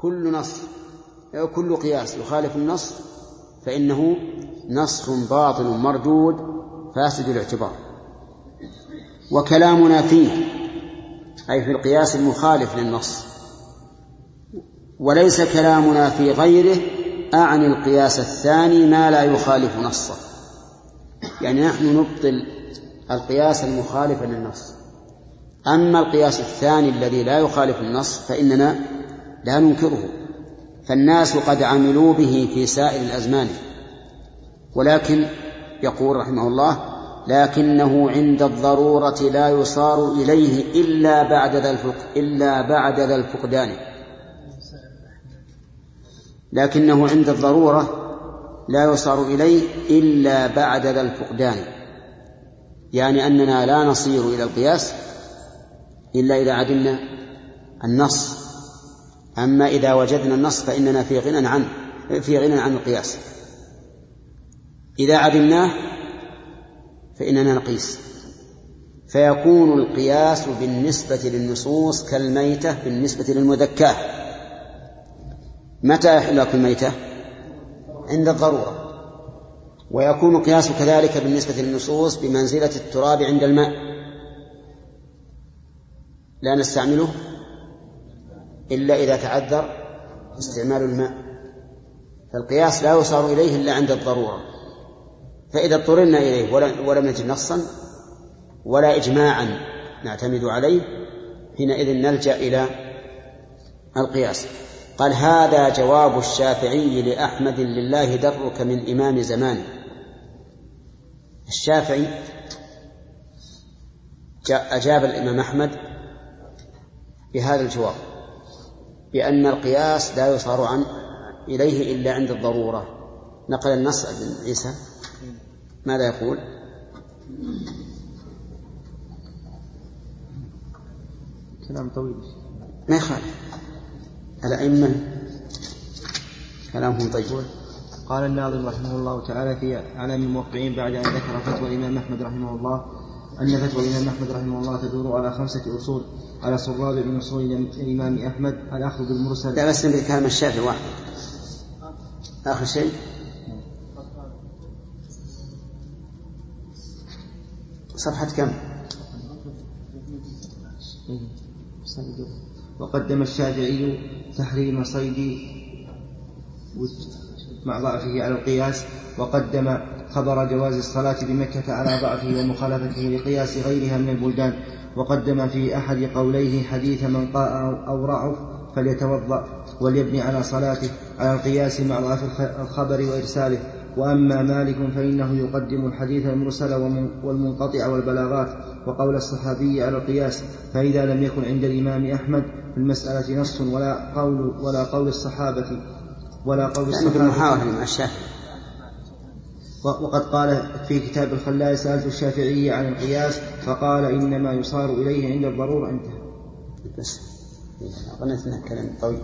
كل نص كل قياس يخالف النص فإنه نسخ باطل مردود فاسد الاعتبار. وكلامنا فيه أي في القياس المخالف للنص. وليس كلامنا في غيره أعني القياس الثاني ما لا يخالف نصه. يعني نحن نبطل القياس المخالف للنص. أما القياس الثاني الذي لا يخالف النص فإننا لا ننكره. فالناس قد عملوا به في سائر الأزمان. ولكن يقول رحمه الله لكنه عند الضرورة لا يصار إليه إلا بعد ذا الفق إلا بعد ذا الفقدان. لكنه عند الضرورة لا يصار إليه إلا بعد ذا الفقدان. يعني أننا لا نصير إلى القياس إلا إذا عدمنا النص. أما إذا وجدنا النص فإننا في غنى عنه في غنى عن القياس. إذا عدمناه فإننا نقيس. فيكون القياس بالنسبة للنصوص كالميتة بالنسبة للمذكاة. متى يحل الميتة؟ عند الضرورة. ويكون القياس كذلك بالنسبة للنصوص بمنزلة التراب عند الماء. لا نستعمله. إلا إذا تعذر استعمال الماء. فالقياس لا يصار إليه إلا عند الضرورة. فإذا اضطررنا إليه ولم نجد نصا ولا إجماعا نعتمد عليه حينئذ نلجأ إلى القياس. قال هذا جواب الشافعي لأحمد لله درك من إمام زمانه الشافعي أجاب الإمام أحمد بهذا الجواب. بأن القياس لا يصار عن إليه إلا عند الضرورة. نقل النص ابن عيسى. ماذا يقول؟ كلام طويل. ما يخالف. الأئمة كلامهم طيب. قال الناظم رحمه الله تعالى في علام الموقعين بعد أن ذكر فتوى الإمام أحمد رحمه الله أن فتوى الإمام أحمد رحمه الله تدور على خمسة أصول. على صراب من أصول الإمام أحمد الأخذ بالمرسل لا بس نبي كلام الشافعي واحد. آخر شيء؟ صفحة كم؟ وقدم الشافعي تحريم صيد مع ضعفه على القياس وقدم خبر جواز الصلاة بمكة على ضعفه ومخالفته لقياس غيرها من البلدان وقدم في أحد قوليه حديث من قاء أو رعف فليتوضأ وليبني على صلاته على القياس مع ضعف الخبر وإرساله. وأما مالك فإنه يقدم الحديث المرسل والمنقطع والبلاغات وقول الصحابي على القياس فإذا لم يكن عند الإمام أحمد في المسألة نص ولا قول ولا قول الصحابة ولا قول الصحابة. محاولة مع الشافعي وقد قال في كتاب الخلال سألت الشافعي عن القياس فقال إنما يصار إليه عند الضرورة. انتهى. بس. ظنيت كلام طويل.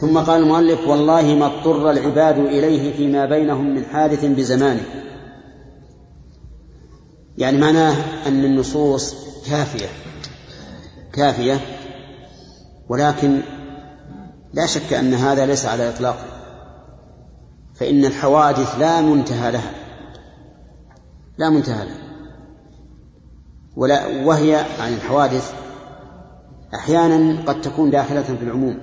ثم قال المؤلف والله ما اضطر العباد إليه فيما بينهم من حادث بزمانه. يعني معناه أن النصوص كافية. كافية. ولكن لا شك أن هذا ليس على إطلاق. فإن الحوادث لا منتهى لها. لا منتهى لها. ولا وهي عن الحوادث أحيانا قد تكون داخلة في العموم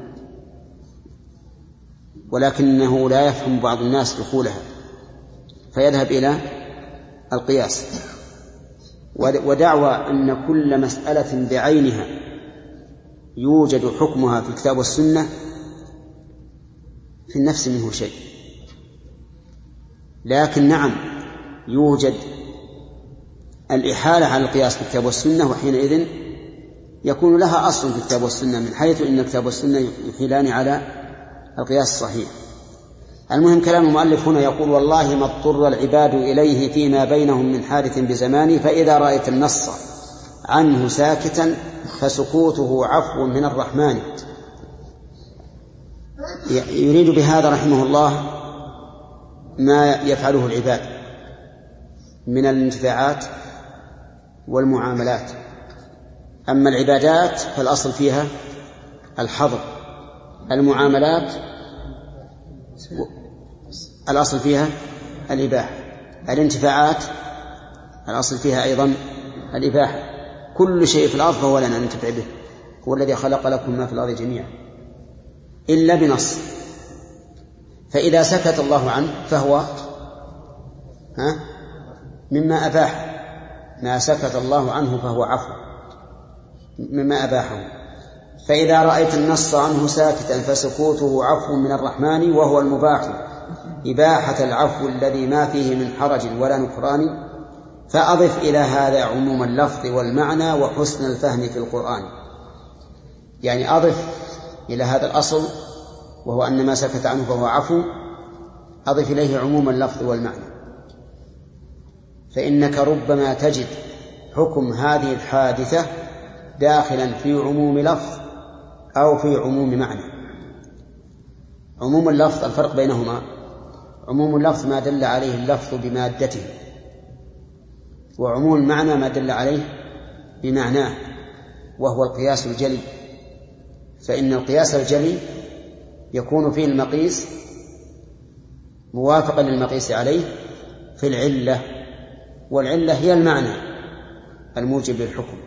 ولكنه لا يفهم بعض الناس دخولها فيذهب إلى القياس. ودعوى أن كل مسألة بعينها يوجد حكمها في الكتاب والسنة في النفس منه شيء. لكن نعم يوجد الإحالة على القياس في الكتاب والسنة وحينئذ يكون لها أصل في الكتاب والسنة من حيث أن الكتاب والسنة يحيلان على القياس الصحيح. المهم كلام المؤلف هنا يقول والله ما اضطر العباد إليه فيما بينهم من حادث بزمانه فإذا رأيت النص عنه ساكتا فسكوته عفو من الرحمن. يريد بهذا رحمه الله ما يفعله العباد من الانتفاعات والمعاملات. أما العبادات فالأصل فيها الحظر المعاملات الأصل فيها الإباحة الانتفاعات الأصل فيها أيضا الإباحة. كل شيء في الأرض فهو لنا ننتفع به هو الذي خلق لكم ما في الأرض جميعا إلا بنص. فإذا سكت الله عنه فهو ها مما أباح. ما سكت الله عنه فهو عفو. مما أباحه. فإذا رأيت النص عنه ساكتا فسكوته عفو من الرحمن وهو المباح. إباحة العفو الذي ما فيه من حرج ولا نكران. فأضف إلى هذا عموم اللفظ والمعنى وحسن الفهم في القرآن. يعني أضف إلى هذا الأصل وهو أن ما سكت عنه فهو عفو أضف إليه عموم اللفظ والمعنى. فإنك ربما تجد حكم هذه الحادثة داخلا في عموم لفظ أو في عموم معنى. عموم اللفظ الفرق بينهما. عموم اللفظ ما دل عليه اللفظ بمادته وعموم المعنى ما دل عليه بمعناه وهو القياس الجلي. فإن القياس الجلي يكون فيه المقيس موافقا للمقيس عليه في العلة والعلة هي المعنى الموجب للحكم.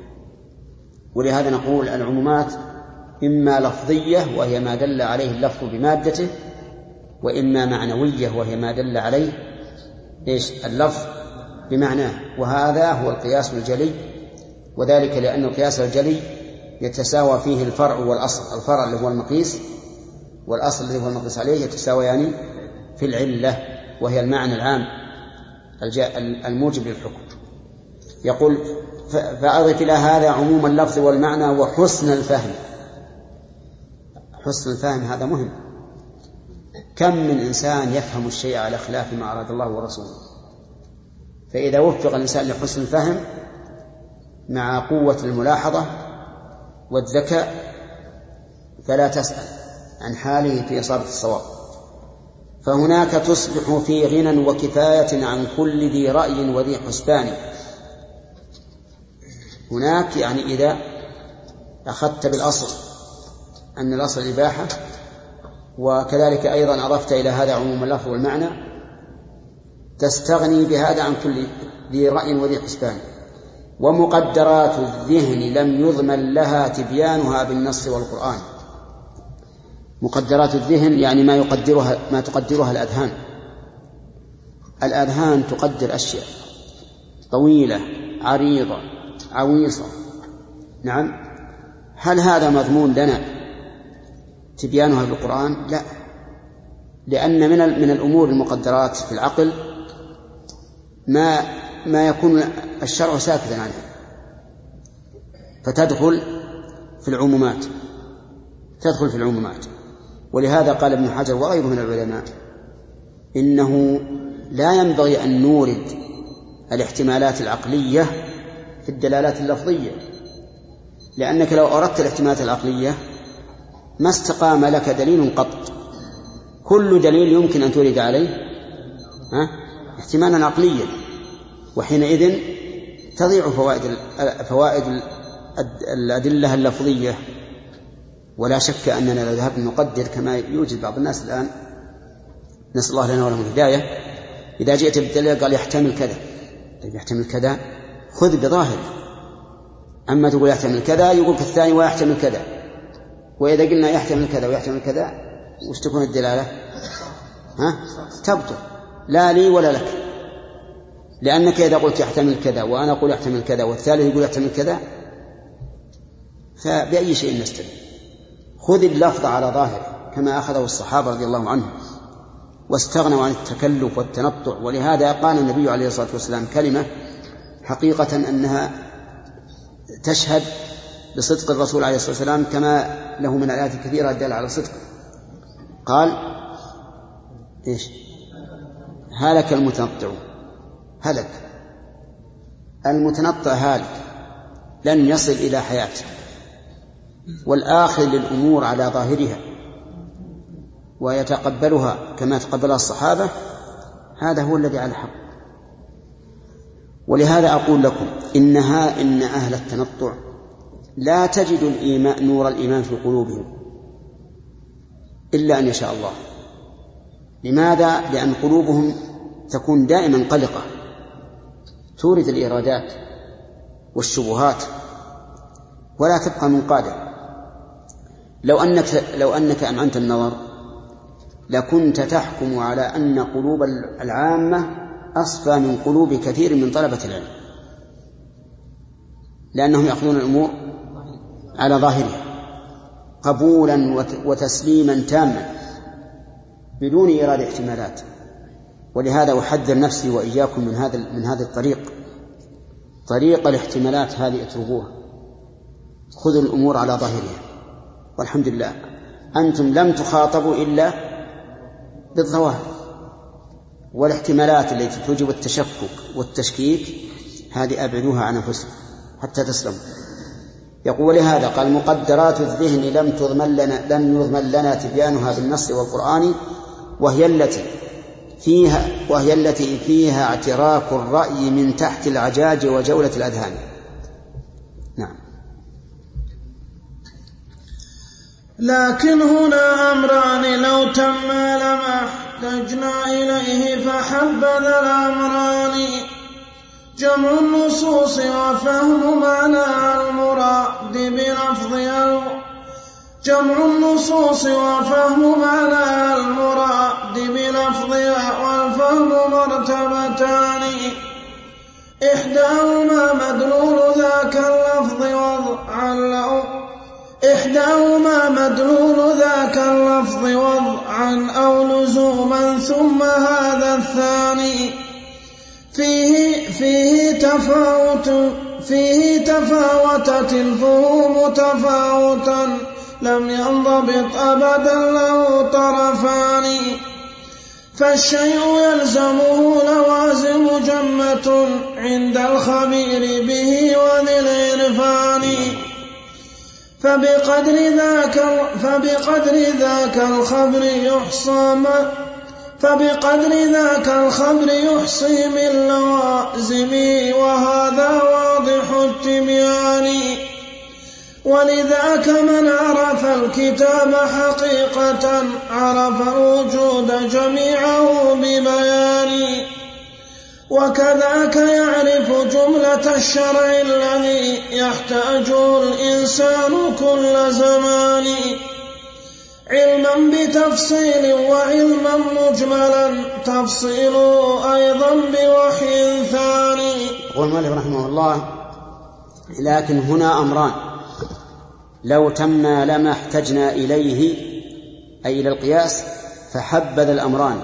ولهذا نقول العمومات إما لفظية وهي ما دل عليه اللفظ بمادته وإما معنوية وهي ما دل عليه إيش؟ اللفظ بمعناه. وهذا هو القياس الجلي وذلك لأن القياس الجلي يتساوى فيه الفرع والأصل الفرع اللي هو المقيس والأصل الذي هو المقيس عليه يتساويان يعني في العلة وهي المعنى العام الموجب للحكم. يقول فأضف إلى هذا عموم اللفظ والمعنى وحسن الفهم. حسن الفهم هذا مهم. كم من إنسان يفهم الشيء على خلاف ما أراد الله ورسوله؟ فإذا وفق الإنسان لحسن الفهم مع قوة الملاحظة والذكاء فلا تسأل. عن حاله في إصابة الصواب. فهناك تصبح في غنى وكفاية عن كل ذي رأي وذي حسبان. هناك يعني إذا أخذت بالأصل أن الأصل الإباحة وكذلك أيضا أضفت إلى هذا عموم اللفظ والمعنى تستغني بهذا عن كل ذي رأي وذي حسبان. ومقدرات الذهن لم يضمن لها تبيانها بالنص والقرآن. مقدرات الذهن يعني ما يقدرها ما تقدرها الأذهان. الأذهان تقدر أشياء. طويلة عريضة عويصة. نعم. هل هذا مضمون لنا؟ تبيانها بالقرآن؟ لا. لأن من من الأمور المقدرات في العقل ما ما يكون الشرع ساكتا عنه فتدخل في العمومات. تدخل في العمومات. ولهذا قال ابن حجر وغيره من العلماء إنه لا ينبغي أن نورد الاحتمالات العقلية في الدلالات اللفظية لأنك لو أردت الاحتمالات العقلية ما استقام لك دليل قط. كل دليل يمكن أن تورد عليه ها؟ احتمالا عقليا. وحينئذ تضيع فوائد فوائد الأدلة اللفظية. ولا شك أننا لو ذهبنا نقدر كما يوجد بعض الناس الآن نسأل الله لنا ولهم الهداية. إذا جئت بالدليل قال يحتمل كذا. طيب يحتمل كذا؟ خذ بظاهر أما تقول يحتمل كذا يقول في الثاني ويحتمل كذا. وإذا قلنا يحتمل كذا ويحتمل كذا وش تكون الدلالة؟ ها؟ تبطل. لا لي ولا لك. لأنك إذا قلت يحتمل كذا وأنا أقول يحتمل كذا والثالث يقول يحتمل كذا فبأي شيء نستدل؟ خذ اللفظ على ظاهره كما أخذه الصحابة رضي الله عنهم واستغنوا عن التكلف والتنطع ولهذا قال النبي عليه الصلاة والسلام كلمة حقيقة أنها تشهد بصدق الرسول عليه الصلاة والسلام كما له من الآيات الكثيرة الدالة على صدقه قال إيش؟ هلك المتنطع. هلك. المتنطع هالك. لن يصل إلى حياته. والآخذ للأمور على ظاهرها ويتقبلها كما تقبلها الصحابة هذا هو الذي على الحق ولهذا أقول لكم إنها إن أهل التنطع لا تجد الإيمان نور الإيمان في قلوبهم إلا أن يشاء الله. لماذا؟ لأن قلوبهم تكون دائما قلقة. تورد الإيرادات والشبهات ولا تبقى منقادة. لو أنك لو أنك أمعنت النظر لكنت تحكم على أن قلوب العامة أصفى من قلوب كثير من طلبة العلم. لأنهم يأخذون الأمور على ظاهرها قبولا وتسليما تاما بدون إيراد احتمالات. ولهذا أحذر نفسي وإياكم من هذا من هذا الطريق. طريق الاحتمالات هذه اتركوها. خذوا الأمور على ظاهرها. والحمد لله. أنتم لم تخاطبوا إلا بالظواهر والاحتمالات التي توجب التشكك والتشكيك هذه أبعدوها عن أنفسكم حتى تسلموا. يقول لهذا قال مقدرات الذهن لم تضمن لنا لم يضمن لنا تبيانها بالنص والقرآن وهي التي فيها وهي التي فيها اعتراك الرأي من تحت العجاج وجولة الأذهان. لكن هنا أمران لو تما لما احتجنا إليه فحبذا الأمران. جمع النصوص وفهم معنى المراد بلفظ جمع النصوص وفهم معنى المراد بلفظها والفهم مرتبتان. إحداهما مدلول ذاك اللفظ وضعا له إحداهما مدلول ذاك اللفظ وضعا أو لزوما ثم هذا الثاني فيه فيه تفاوت فيه تفاوتت الفهوم تفاوتا لم ينضبط أبدا له طرفان. فالشيء يلزمه لوازم جمة عند الخبير به وذي العرفان فبقدر ذاك فبقدر ذاك الخبر يحصى ما فبقدر ذاك الخبر يحصي من لوازم وهذا واضح التبيان. ولذاك من عرف الكتاب حقيقة عرف الوجود جميعه ببيان. وكذاك يعرف جملة الشرع الذي يحتاجه الإنسان كل زمان. علما بتفصيل وعلما مجملا تفصيله أيضا بوحي ثاني. يقول المؤلف رحمه الله لكن هنا أمران. لو تم لما احتجنا إليه أي إلى القياس فحبذ الأمران.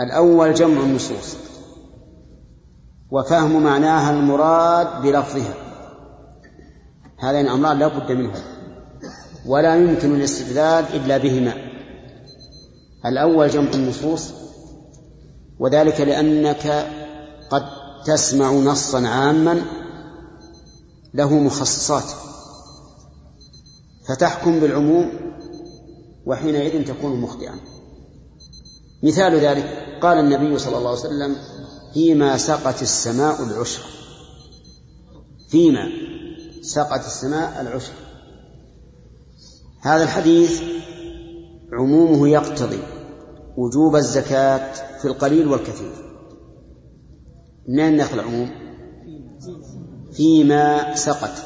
الأول جمع النصوص. وفهم معناها المراد بلفظها. هذين أمران لا بد منهما. ولا يمكن الاستدلال إلا بهما. الأول جمع النصوص وذلك لأنك قد تسمع نصا عاما له مخصصات. فتحكم بالعموم وحينئذ تكون مخطئا. مثال ذلك قال النبي صلى الله عليه وسلم فيما سقت السماء العشر. فيما سقت السماء العشر. هذا الحديث عمومه يقتضي وجوب الزكاة في القليل والكثير. منين ناخذ العموم؟ فيما سقت.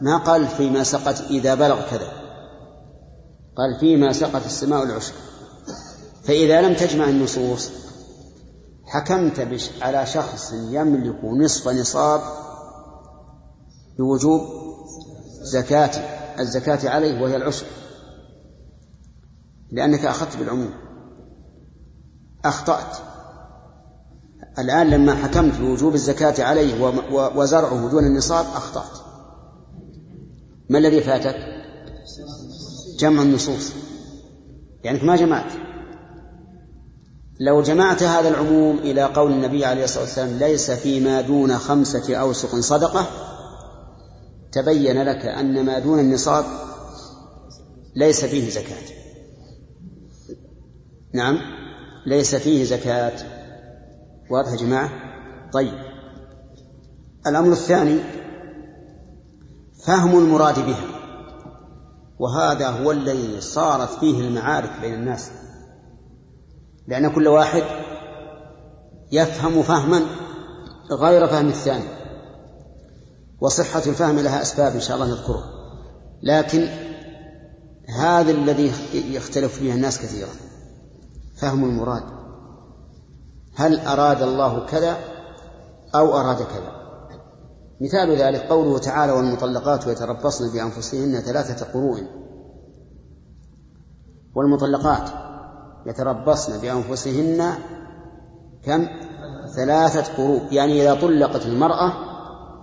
ما قال فيما سقت إذا بلغ كذا. قال فيما سقت السماء العشر. فإذا لم تجمع النصوص حكمت على شخص يملك نصف نصاب بوجوب زكاة الزكاة عليه وهي العشر لأنك أخذت بالعموم. أخطأت. الآن لما حكمت بوجوب الزكاة عليه وزرعه دون النصاب أخطأت. ما الذي فاتك؟ جمع النصوص. يعني ما جمعت. لو جمعت هذا العموم إلى قول النبي عليه الصلاة والسلام ليس فيما دون خمسة أوسق صدقة تبين لك أن ما دون النصاب ليس فيه زكاة. نعم ليس فيه زكاة. واضح يا جماعة؟ طيب. الأمر الثاني فهم المراد بها وهذا هو الذي صارت فيه المعارك بين الناس. لأن كل واحد يفهم فهما غير فهم الثاني وصحة الفهم لها أسباب إن شاء الله نذكرها. لكن هذا الذي يختلف فيه الناس كثيرا فهم المراد. هل أراد الله كذا أو أراد كذا؟ مثال ذلك قوله تعالى والمطلقات يتربصن بأنفسهن ثلاثة قروء. والمطلقات يتربصن بأنفسهن كم؟ ثلاثة قروء. يعني إذا طلقت المرأة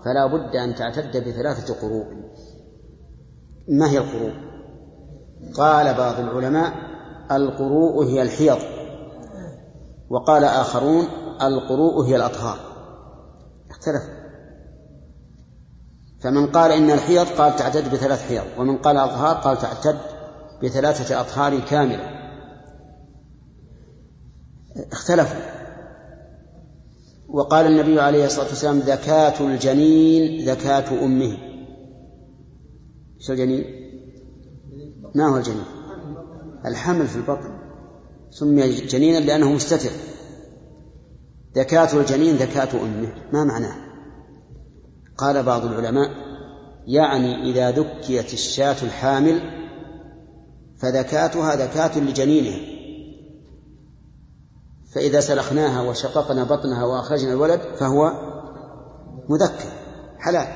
فلا بد أن تعتد بثلاثة قروء. ما هي القروء؟ قال بعض العلماء القروء هي الحيض. وقال آخرون القروء هي الأطهار. اختلف. فمن قال إن الحيض قال تعتد بثلاث حيض ومن قال أطهار قال تعتد بثلاثة أطهار كاملة. اختلفوا وقال النبي عليه الصلاة والسلام زكاة الجنين زكاة أمه شو الجنين؟ ما هو الجنين؟ الحمل في البطن سمي جنينا لأنه مستتر زكاة الجنين زكاة أمه ما معناه؟ قال بعض العلماء يعني إذا ذكيت الشاة الحامل فذكاتها ذكاة لجنينها فإذا سلخناها وشققنا بطنها وأخرجنا الولد فهو مذكر حلال.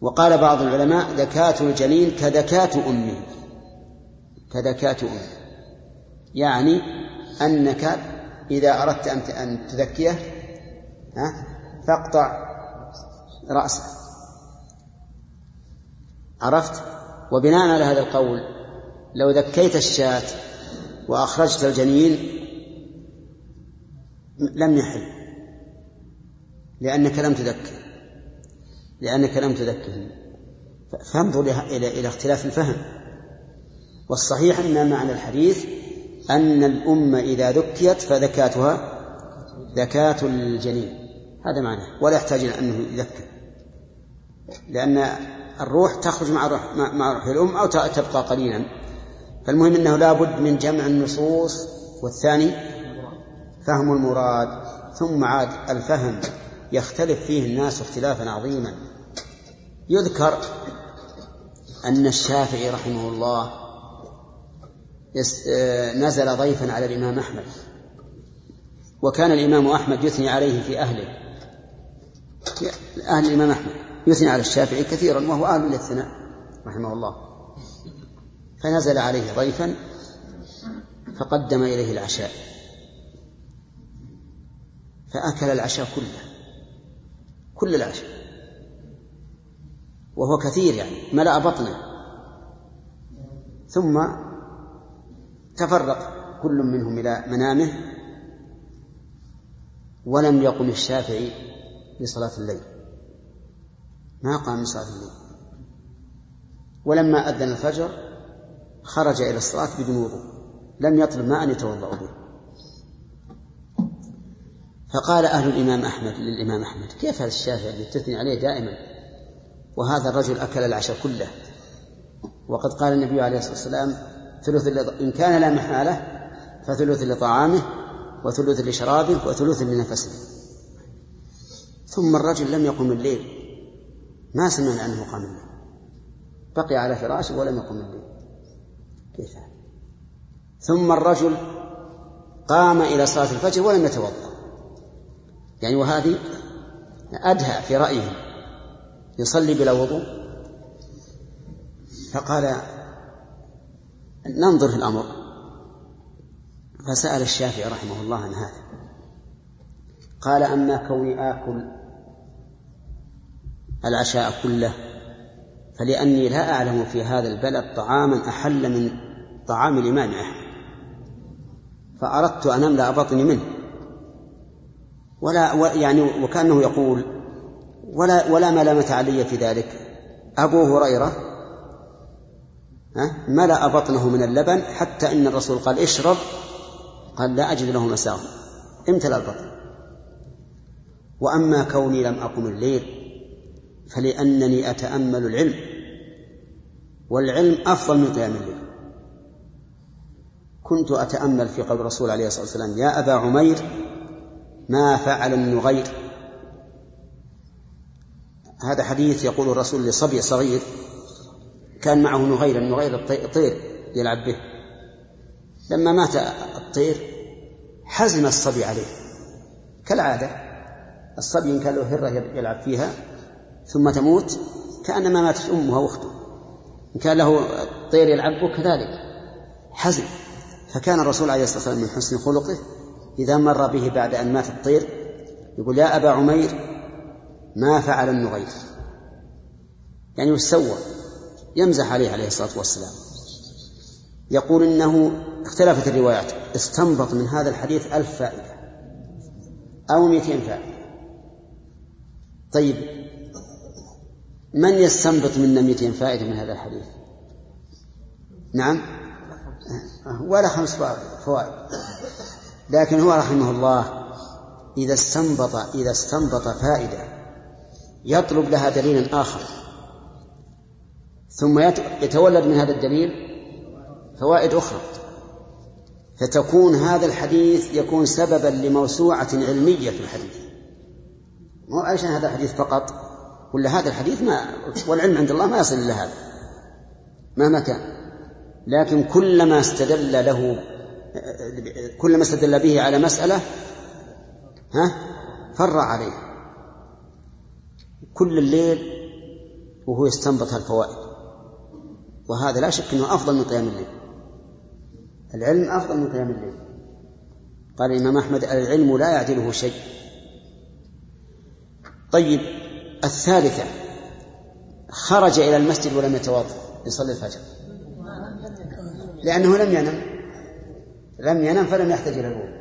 وقال بعض العلماء ذكاة الجنين كذكاة أمه كذكاة أمه يعني أنك إذا أردت أن تذكيه ها فاقطع رأسه عرفت؟ وبناء على هذا القول لو ذكيت الشاة وأخرجت الجنين لم يحل لأنك لم تذكر لأنك لم تذكر. فانظر إلى إلى اختلاف الفهم. والصحيح أن معنى الحديث أن الأمة إذا ذكيت فذكاتها ذكاة الجنين. هذا معناه. ولا يحتاج إلى أنه يذكر لأن الروح تخرج مع روح مع روح الأم أو تبقى قليلا. فالمهم أنه لا بد من جمع النصوص والثاني فهم المراد. ثم عاد الفهم يختلف فيه الناس اختلافا عظيما. يذكر أن الشافعي رحمه الله نزل ضيفا على الإمام أحمد. وكان الإمام أحمد يثني عليه في أهله. أهل الإمام أحمد يثني على الشافعي كثيرا وهو أهل للثناء رحمه الله. فنزل عليه ضيفا فقدم إليه العشاء. فأكل العشاء كله كل العشاء. وهو كثير يعني ملأ بطنه. ثم تفرق كل منهم إلى منامه ولم يقم الشافعي لصلاة الليل. ما قام من صلاة الليل. ولما أذن الفجر خرج إلى الصلاة بدون وضوء لم يطلب ماء يتوضأ به. فقال أهل الإمام أحمد للإمام أحمد كيف هذا الشافعي اللي تثني عليه دائما؟ وهذا الرجل أكل العشاء كله. وقد قال النبي عليه الصلاة والسلام ثلث إن كان لا محالة فثلث لطعامه وثلث لشرابه وثلث لنفسه. ثم الرجل لم يقم الليل. ما سمعنا أنه قام الليل. بقي على فراشه ولم يقم الليل. كيف ثم الرجل قام إلى صلاة الفجر ولم يتوضأ. يعني وهذه أدهى في رأيه. يصلي بلا وضوء. فقال ننظر في الأمر. فسأل الشافعي رحمه الله عن هذا. قال أما كوني آكل العشاء كله فلأني لا أعلم في هذا البلد طعاما أحل من طعام الإمام أحمد فأردت أن أملأ بطني منه. ولا يعني وكأنه يقول ولا ولا ملامة علي في ذلك. أبو هريرة ملأ بطنه من اللبن حتى إن الرسول قال اشرب قال لا أجد له مساغ امتلأ البطن. وأما كوني لم أقم الليل فلأنني أتأمل العلم. والعلم أفضل من قيام الليل. كنت أتأمل في قول الرسول عليه الصلاة والسلام يا أبا عمير ما فعل النغير؟ هذا حديث يقول الرسول لصبي صغير كان معه نغير النغير طير يلعب به. لما مات الطير حزن الصبي عليه. كالعادة الصبي إن كان له هرة يلعب فيها ثم تموت كأنما ماتت أمه وأخته. إن كان له طير يلعب به كذلك. حزن فكان الرسول عليه الصلاة والسلام من حسن خلقه إذا مر به بعد أن مات الطير يقول يا أبا عمير ما فعل النغير يعني سوى يمزح عليه عليه الصلاة والسلام. يقول إنه اختلفت الروايات استنبط من هذا الحديث ألف فائدة أو مئتين فائدة. طيب من يستنبط منا مئتين فائدة من هذا الحديث؟ نعم؟ ولا خمس فوائد. لكن هو رحمه الله إذا استنبط إذا استنبط فائدة يطلب لها دليل آخر. ثم يتولد من هذا الدليل فوائد أخرى. فتكون هذا الحديث يكون سببا لموسوعة علمية في الحديث. مو عشان هذا الحديث فقط. ولا هذا الحديث ما والعلم عند الله ما يصل إلى هذا. مهما كان. لكن كلما استدل له كلما استدل به على مسألة ها فر عليه. كل الليل وهو يستنبط الفوائد وهذا لا شك أنه أفضل من قيام الليل. العلم أفضل من قيام الليل. قال الإمام أحمد العلم لا يعدله شيء. طيب الثالثة خرج إلى المسجد ولم يتوضأ يصلي الفجر. لأنه لم ينم. لم ينم فلم يحتاج إلى الوضوء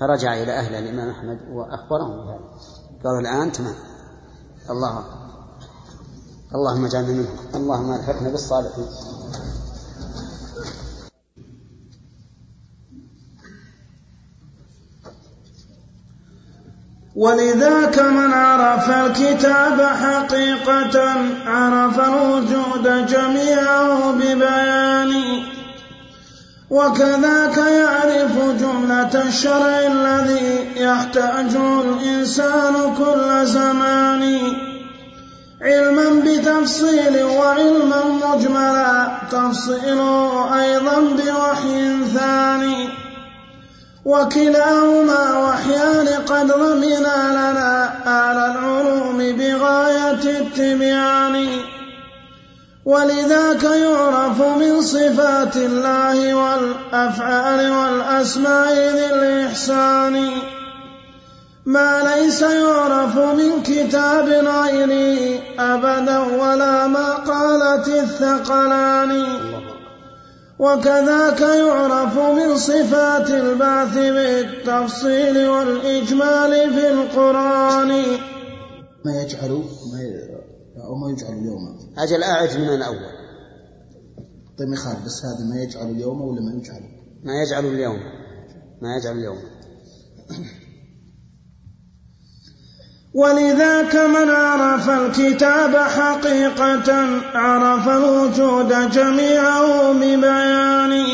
فرجع إلى أهل الإمام أحمد وأخبرهم بهذا قالوا الآن تمام. الله. أكبر اللهم اجعلنا منهم. اللهم ألحقنا بالصالحين. ولذاك من عرف الكتاب حقيقة عرف الوجود جميعه ببيان. وكذاك يعرف جملة الشرع الذي يحتاجه الإنسان كل زمان. علما بتفصيل وعلما مجملا تفصيله أيضا بوحي ثاني. وكلاهما وحيان قد ضمنا لنا آل العلوم بغاية التبيان. ولذاك يعرف من صفات الله والأفعال والأسماء ذي الإحسان. ما ليس يعرف من كتاب غيره أبدا ولا ما قالت الثقلان. وكذاك يعرف من صفات البعث بالتفصيل والإجمال في القرآن. ما يجعل ما ما يجعل اليوم. أجل أعد من الأول. طيب مخال بس هذا ما يجعل اليوم ولا ما يجعل؟ ما يجعل اليوم. ما يجعل اليوم. ولذاك من عرف الكتاب حقيقة عرف الوجود جميعه ببيان.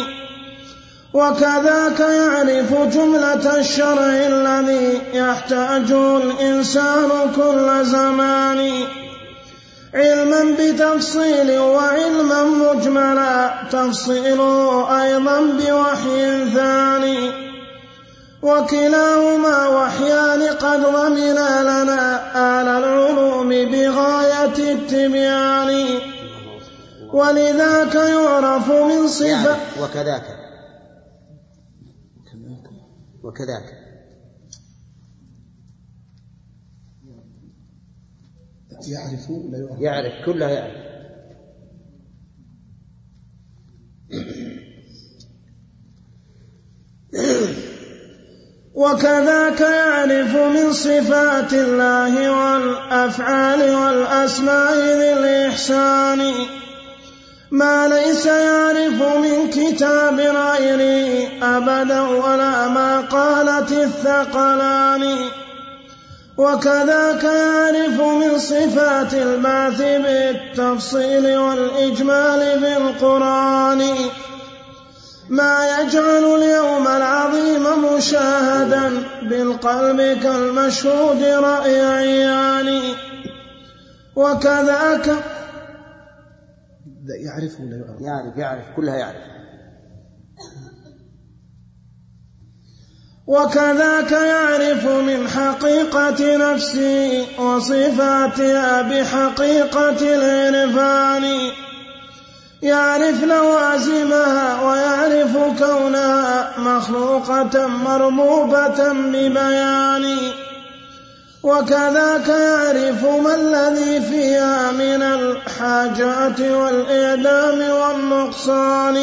وكذاك يعرف جملة الشرع الذي يحتاجه الإنسان كل زمان. علما بتفصيل وعلما مجملا تفصيله أيضا بوحي ثاني. وكلاهما وحيان قد ضمنا لنا آل العلوم بغاية التبيان. ولذاك يعرف من صفة يعني وكذاك. وكذاك. يعرف لا يعرف؟ يعرف كلها يعرف. وكذاك يعرف من صفات الله والأفعال والأسماء ذي الاحسان ما ليس يعرف من كتاب غيره أبدا ولا ما قالت الثقلان. وكذاك يعرف من صفات البعث بالتفصيل والإجمال في القرآن ما يجعل اليوم العظيم مشاهدا بالقلب كالمشهود رأي عيان وكذاك يعرف ولا يعرف؟ يعرف يعرف كلها يعرف وكذاك يعرف من حقيقة نفسه وصفاتها بحقيقة العرفان. يعرف لوازمها ويعرف كونها مخلوقة مربوبة ببيان. وكذاك يعرف ما الذي فيها من الحاجات والإعدام والنقصان.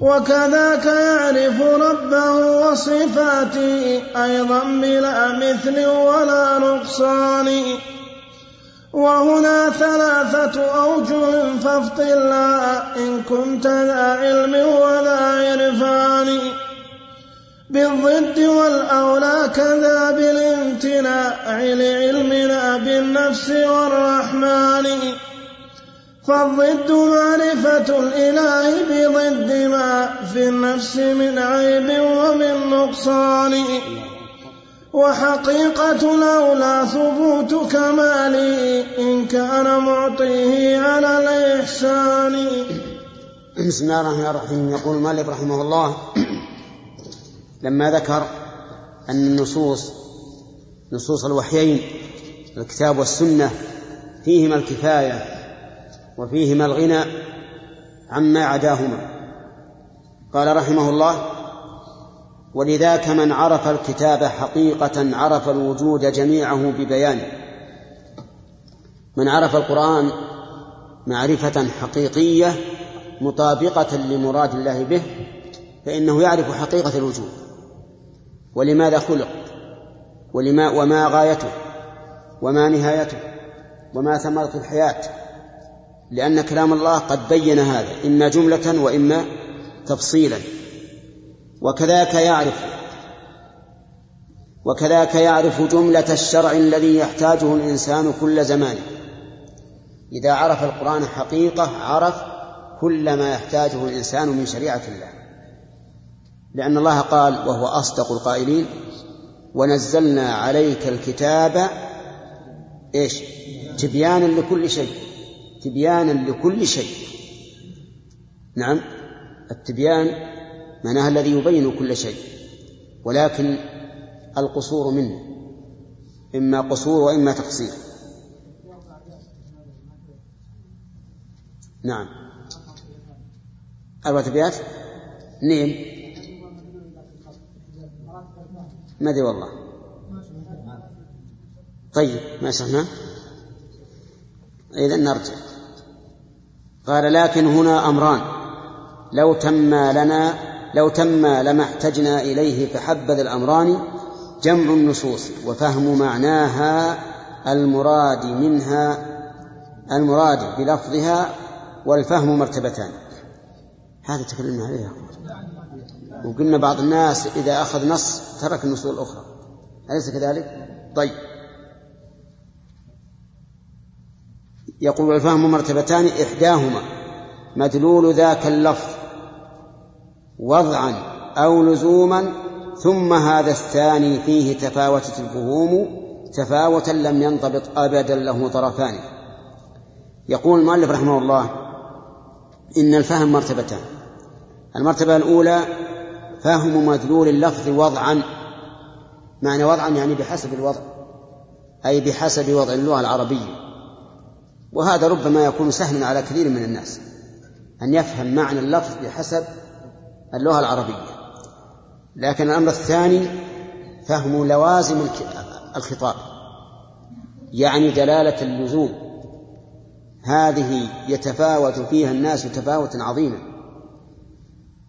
وكذاك يعرف ربه وصفاته أيضا بلا مثل ولا نقصان. وهنا ثلاثة أوجه فافطلها إن كنت ذا علم ولا عرفان. بالضد والأولى كذا بالامتناع لعلمنا بالنفس والرحمن. فالضد معرفة الإله بضد ما في النفس من عيب ومن نقصان. وحقيقة الأولى ثبوت كماله إن كان معطيه على الإحسان. بسم الله الرحمن الرحيم. يقول المؤلف رحمه الله لما ذكر أن النصوص نصوص الوحيين الكتاب والسنة فيهما الكفاية. وفيهما الغنى عما عداهما. قال رحمه الله ولذاك من عرف الكتاب حقيقة عرف الوجود جميعه ببيانه. من عرف القرآن معرفة حقيقية مطابقة لمراد الله به فإنه يعرف حقيقة الوجود. ولماذا خلق؟ ولما وما غايته؟ وما نهايته؟ وما ثمرة الحياة؟ لأن كلام الله قد بين هذا إما جملة وإما تفصيلا. وكذاك يعرف وكذاك يعرف جملة الشرع الذي يحتاجه الإنسان كل زمان. إذا عرف القرآن حقيقة عرف كل ما يحتاجه الإنسان من شريعة الله. لأن الله قال وهو أصدق القائلين ونزلنا عليك الكتاب إيش؟ تبيانا لكل شيء. تبيانا لكل شيء. نعم التبيان معناها الذي يبين كل شيء ولكن القصور منه إما قصور وإما تقصير. نعم. أربعة أبيات نعم ما أدري والله. طيب ما شرحنا؟ إذا نرجع. قال لكن هنا أمران. لو تم لنا لو تم لما احتجنا إليه فحبذ الأمران جمع النصوص وفهم معناها المراد منها المراد بلفظها والفهم مرتبتان. هذا تكلمنا عليه وقلنا بعض الناس إذا أخذ نص ترك النصوص الأخرى أليس كذلك؟ طيب. يقول الفهم مرتبتان إحداهما. مدلول ذاك اللفظ. وضعا أو لزوما ثم هذا الثاني فيه تفاوتت الفهوم تفاوتا لم ينضبط أبدا له طرفان. يقول المؤلف رحمه الله إن الفهم مرتبتان. المرتبة الأولى فهم مدلول اللفظ وضعا. معنى وضعا يعني بحسب الوضع أي بحسب وضع اللغة العربية. وهذا ربما يكون سهلا على كثير من الناس أن يفهم معنى اللفظ بحسب اللغة العربية. لكن الأمر الثاني فهم لوازم الخطاب يعني دلالة اللزوم. هذه يتفاوت فيها الناس تفاوتا عظيما.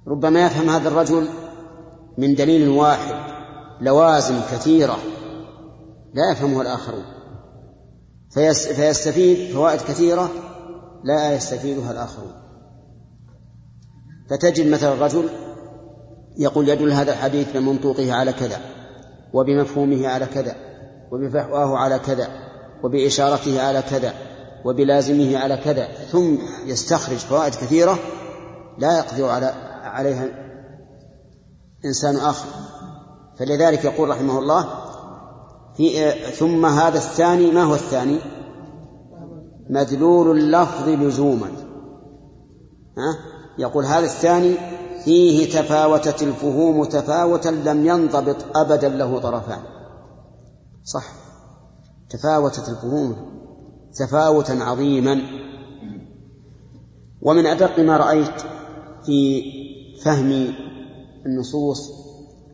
ربما يفهم هذا الرجل من دليل واحد لوازم كثيرة لا يفهمها الآخرون. فيستفيد فوائد كثيرة لا يستفيدها الآخرون. فتجد مثلا الرجل يقول يدل هذا الحديث بمنطوقه على كذا وبمفهومه على كذا وبفحواه على كذا وبإشارته على كذا وبلازمه على كذا ثم يستخرج فوائد كثيرة لا يقدر على عليها إنسان آخر. فلذلك يقول رحمه الله في ثم هذا الثاني ما هو الثاني؟ مدلول اللفظ لزوما. ها؟ يقول هذا الثاني فيه تفاوتت الفهوم تفاوتا لم ينضبط أبدا له طرفان. صح. تفاوتت الفهوم تفاوتا عظيما. ومن أدق ما رأيت في فهم النصوص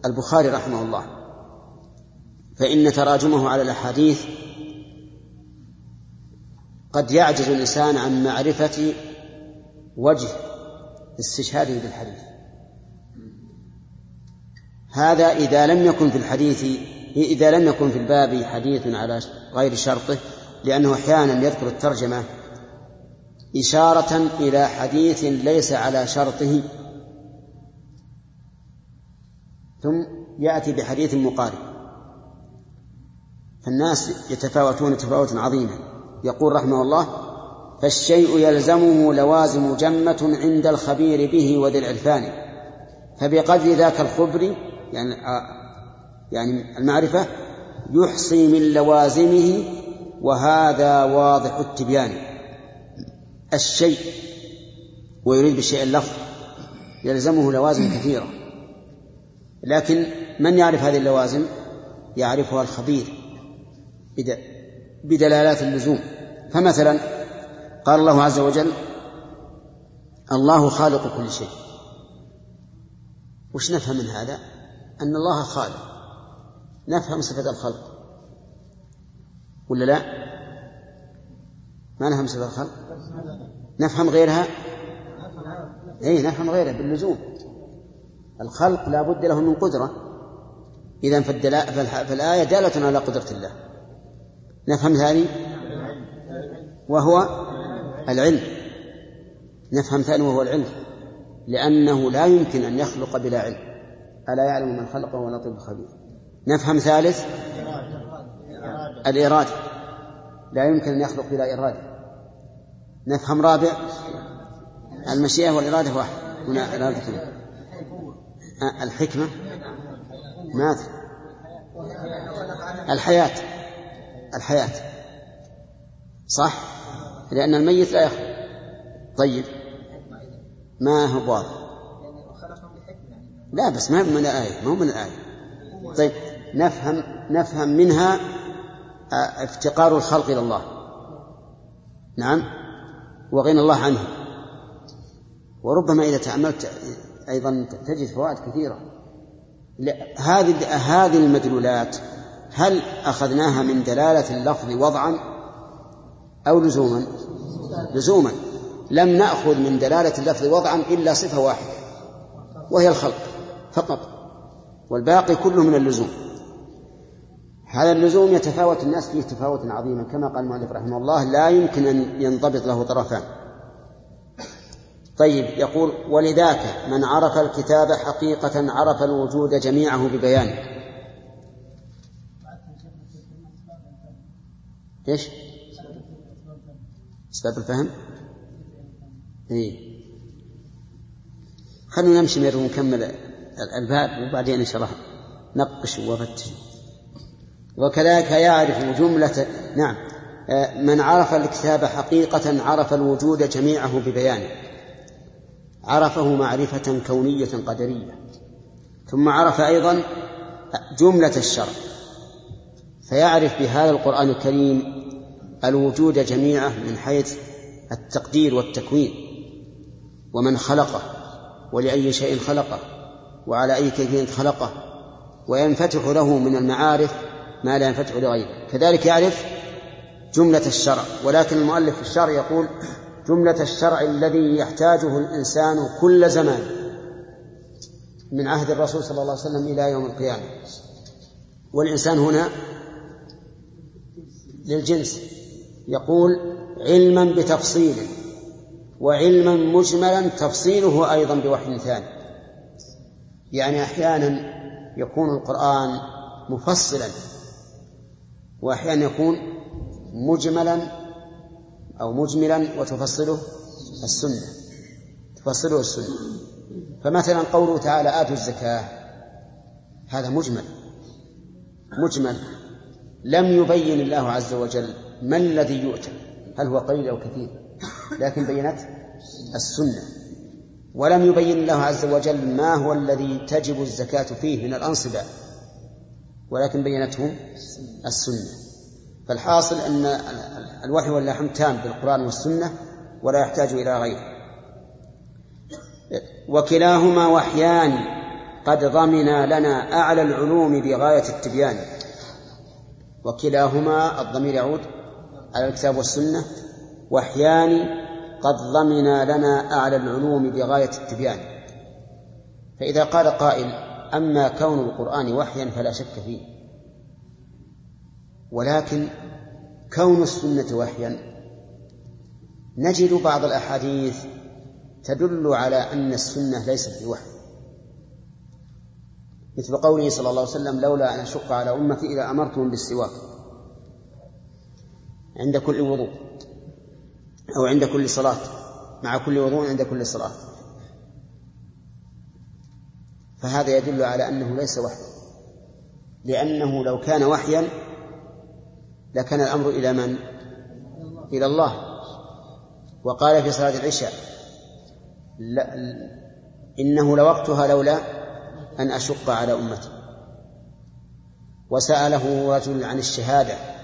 البخاري رحمه الله. فإن تراجمه على الأحاديث قد يعجز الإنسان عن معرفة وجه استشهاده بالحديث. هذا إذا لم يكن في الحديث إذا لم يكن في الباب حديث على غير شرطه لأنه أحيانا يذكر الترجمة إشارة إلى حديث ليس على شرطه ثم يأتي بحديث مقارب فالناس يتفاوتون تفاوتا عظيما. يقول رحمه الله فالشيء يلزمه لوازم جمة عند الخبير به وذي العرفان. فبقدر ذاك الخبر يعني يعني المعرفة يحصي من لوازمه وهذا واضح التبيان. الشيء ويريد بالشيء اللفظ يلزمه لوازم كثيرة. لكن من يعرف هذه اللوازم؟ يعرفها الخبير. بدلالات اللزوم. فمثلا قال الله عز وجل الله خالق كل شيء. وش نفهم من هذا؟ أن الله خالق. نفهم صفة الخلق. ولا لا؟ ما نفهم صفة الخلق؟ نفهم غيرها؟ اي نفهم غيرها باللزوم. الخلق لا بد له من قدرة. إذا فالآية دالة على قدرة الله. نفهم ثاني؟ وهو العلم. نفهم ثاني وهو العلم. لأنه لا يمكن أن يخلق بلا علم. ألا يعلم من خلق وهو لطيف الخبير نفهم ثالث؟ الإرادة. لا يمكن أن يخلق بلا إرادة. نفهم رابع؟ المشيئة والإرادة واحد. هنا إرادة الحكمة. ماذا؟ الحياة. الحياة. صح؟ لأن الميت لا يخلق طيب. ما هو واضح لا بس ما من الآية. ما هو من الآية. طيب. نفهم نفهم منها آه، افتقار الخلق إلى الله. نعم. وغنى الله عنه. وربما إذا تأملت أيضا تجد فوائد كثيرة. هذه هذه المدلولات هل أخذناها من دلالة اللفظ وضعا أو لزوما؟ لزوما. لم نأخذ من دلالة اللفظ وضعا إلا صفة واحدة وهي الخلق فقط والباقي كله من اللزوم. هذا اللزوم يتفاوت الناس فيه تفاوتا عظيما كما قال المؤلف رحمه الله لا يمكن أن ينضبط له طرفان. طيب يقول ولذاك من عرف الكتاب حقيقة عرف الوجود جميعه ببيانه. إيش؟ أسباب الفهم؟ إيه. خلينا نمشي ونكمل الباب وبعدين إن شاء الله نقش وفتش. وكذلك يعرف جملة نعم. آه، من عرف الكتاب حقيقة عرف الوجود جميعه ببيانه. عرفه معرفة كونية قدرية. ثم عرف أيضا جملة الشرع. فيعرف بهذا القرآن الكريم الوجود جميعه من حيث التقدير والتكوين ومن خلقه ولأي شيء خلقه وعلى أي كيفية خلقه وينفتح له من المعارف ما لا ينفتح لغيره. كذلك يعرف جملة الشرع ولكن المؤلف في الشرع يقول جملة الشرع الذي يحتاجه الإنسان كل زمان من عهد الرسول صلى الله عليه وسلم إلى يوم القيامة. والإنسان هنا للجنس. يقول علما بتفصيل وعلما مجملا تفصيله أيضا بوحي ثاني. يعني أحيانا يكون القرآن مفصلا وأحيانا يكون مجملا أو مجملا وتفصله السنة تفصله السنة. فمثلا قوله تعالى آتوا الزكاة هذا مجمل مجمل. لم يبين الله عز وجل ما الذي يؤتى؟ هل هو قليل أو كثير؟ لكن بينت السنة. ولم يبين الله عز وجل ما هو الذي تجب الزكاة فيه من الأنصبة ولكن بينته السنة. فالحاصل أن الوحي واللحم تام بالقرآن والسنة ولا يحتاج إلى غيره. وكلاهما وحيان قد ضمنا لنا أعلى العلوم بغاية التبيان. وكلاهما الضمير يعود على الكتاب والسنة وحيان قد ضمنا لنا أعلى العلوم بغاية التبيان. فإذا قال قائل أما كون القرآن وحيا فلا شك فيه. ولكن كون السنة وحيا نجد بعض الأحاديث تدل على أن السنة ليست بوحي. مثل قوله صلى الله عليه وسلم لولا أن أشق على أمتي إذا أمرتهم بالسواك. عند كل وضوء أو عند كل صلاة مع كل وضوء عند كل صلاة. فهذا يدل على أنه ليس وحيا لأنه لو كان وحيا لكان الأمر إلى من؟ إلى الله. وقال في صلاة العشاء إنه لوقتها لولا أن أشق على أمتي وسأله رجل عن الشهادة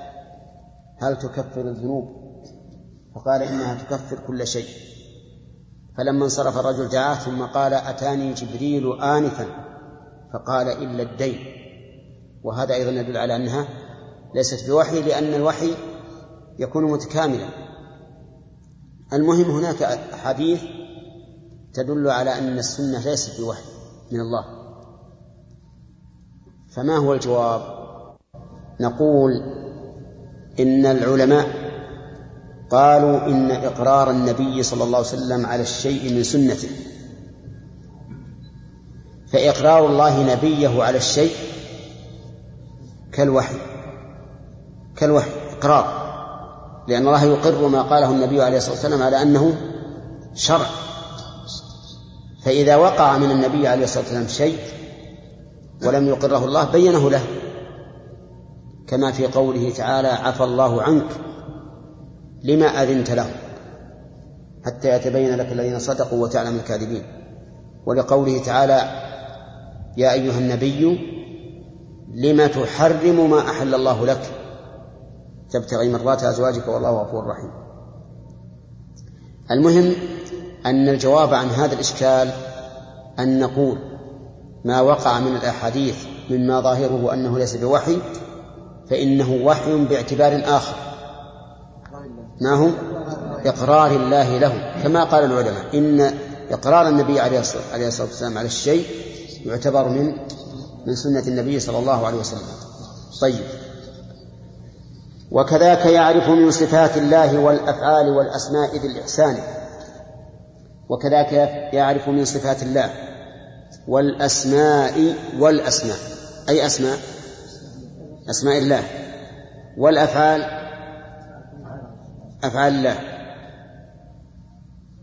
هل تكفر الذنوب؟ فقال إنها تكفر كل شيء. فلما انصرف الرجل دعاه ثم قال أتاني جبريل آنفا؟ فقال إلا الدين. وهذا أيضا يدل على أنها ليست بوحي لأن الوحي يكون متكاملا. المهم هناك حديث تدل على أن السنة ليست بوحي من الله. فما هو الجواب؟ نقول إن العلماء قالوا إن إقرار النبي صلى الله عليه وسلم على الشيء من سنته. فإقرار الله نبيه على الشيء كالوحي كالوحي إقرار. لأن الله يقر ما قاله النبي عليه الصلاة والسلام على أنه شرع. فإذا وقع من النبي عليه الصلاة والسلام شيء ولم يقره الله بينه له. كما في قوله تعالى عفى الله عنك لما أذنت له حتى يتبين لك الذين صدقوا وتعلم الكاذبين. ولقوله تعالى يا أيها النبي لم تحرم ما أحل الله لك؟ تبتغي مرات أزواجك والله غفور رحيم. المهم أن الجواب عن هذا الإشكال أن نقول ما وقع من الأحاديث مما ظاهره أنه ليس بوحي فإنه وحي باعتبار آخر ما هو؟ إقرار الله له. كما قال العلماء إن إقرار النبي عليه الصلاة والسلام على الشيء يعتبر من من سنة النبي صلى الله عليه وسلم. طيب. وكذاك يعرف من صفات الله والأفعال والأسماء ذي الإحسان. وكذلك يعرف من صفات الله والأسماء والأسماء. أي أسماء؟ أسماء الله. والأفعال؟ أفعال الله.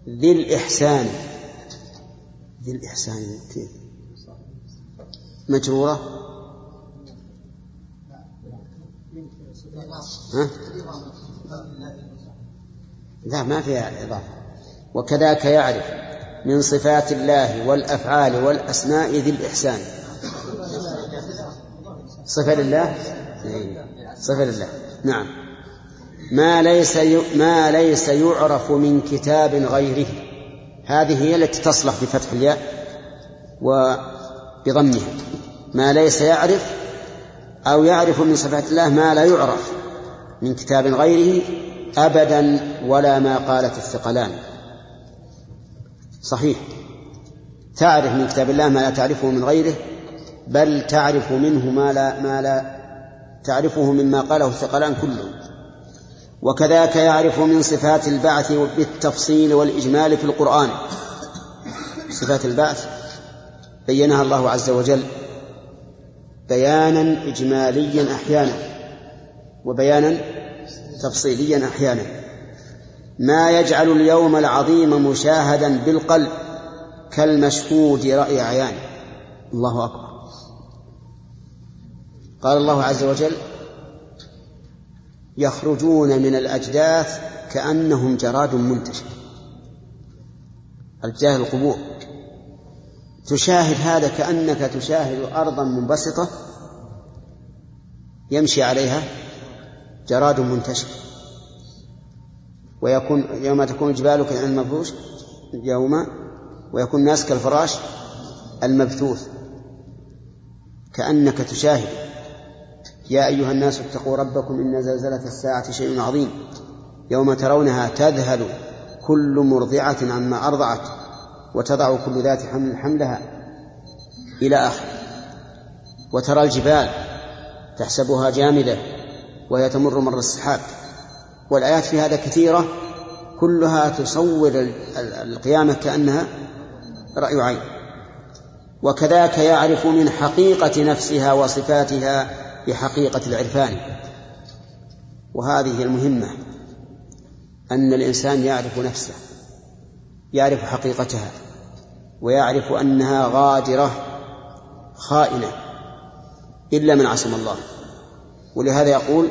ذي الإحسان. ذي الإحسان. كيف مجرورة؟ ها؟ لا ما فيها إضافة. وكذاك يعرف من صفات الله والأفعال والأسماء ذي الإحسان. صفة لله؟ صفة لله. نعم. ما ليس ما ليس يعرف من كتاب غيره. هذه هي التي تصلح بفتح الياء وبضمها. ما ليس يعرف أو يعرف من صفات الله ما لا يعرف من كتاب غيره أبدا ولا ما قالت الثقلان. صحيح. تعرف من كتاب الله ما لا تعرفه من غيره؟ بل تعرف منه ما لا ما لا تعرفه مما قاله الثقلان كلهم وكذاك يعرف من صفات البعث بالتفصيل والإجمال في القرآن. صفات البعث. بينها الله عز وجل بيانا إجماليا أحيانا وبيانا تفصيليا أحيانا. ما يجعل اليوم العظيم مشاهدا بالقلب كالمشهود رأي عيان. الله أكبر. قال الله عز وجل يخرجون من الأجداث كأنهم جراد منتشر. أجداث القبور. تشاهد هذا كأنك تشاهد أرضا منبسطة يمشي عليها جراد منتشر. ويكون يوم تكون الجبال كالعين المفروش يوم ويكون الناس كالفراش المبثوث. كأنك تشاهد يا أيها الناس اتقوا ربكم إن زلزلة الساعة شيء عظيم يوم ترونها تذهل كل مرضعة عما أرضعت وتضع كل ذات حمل حملها إلى آخر. وترى الجبال تحسبها جامدة وهي تمر مر السحاب. والآيات في هذا كثيرة كلها تصور القيامة كأنها رأي عين. وكذاك يعرف من حقيقة نفسها وصفاتها بحقيقة العرفان. وهذه المهمة أن الإنسان يعرف نفسه يعرف حقيقتها ويعرف أنها غادرة خائنة إلا من عصم الله. ولهذا يقول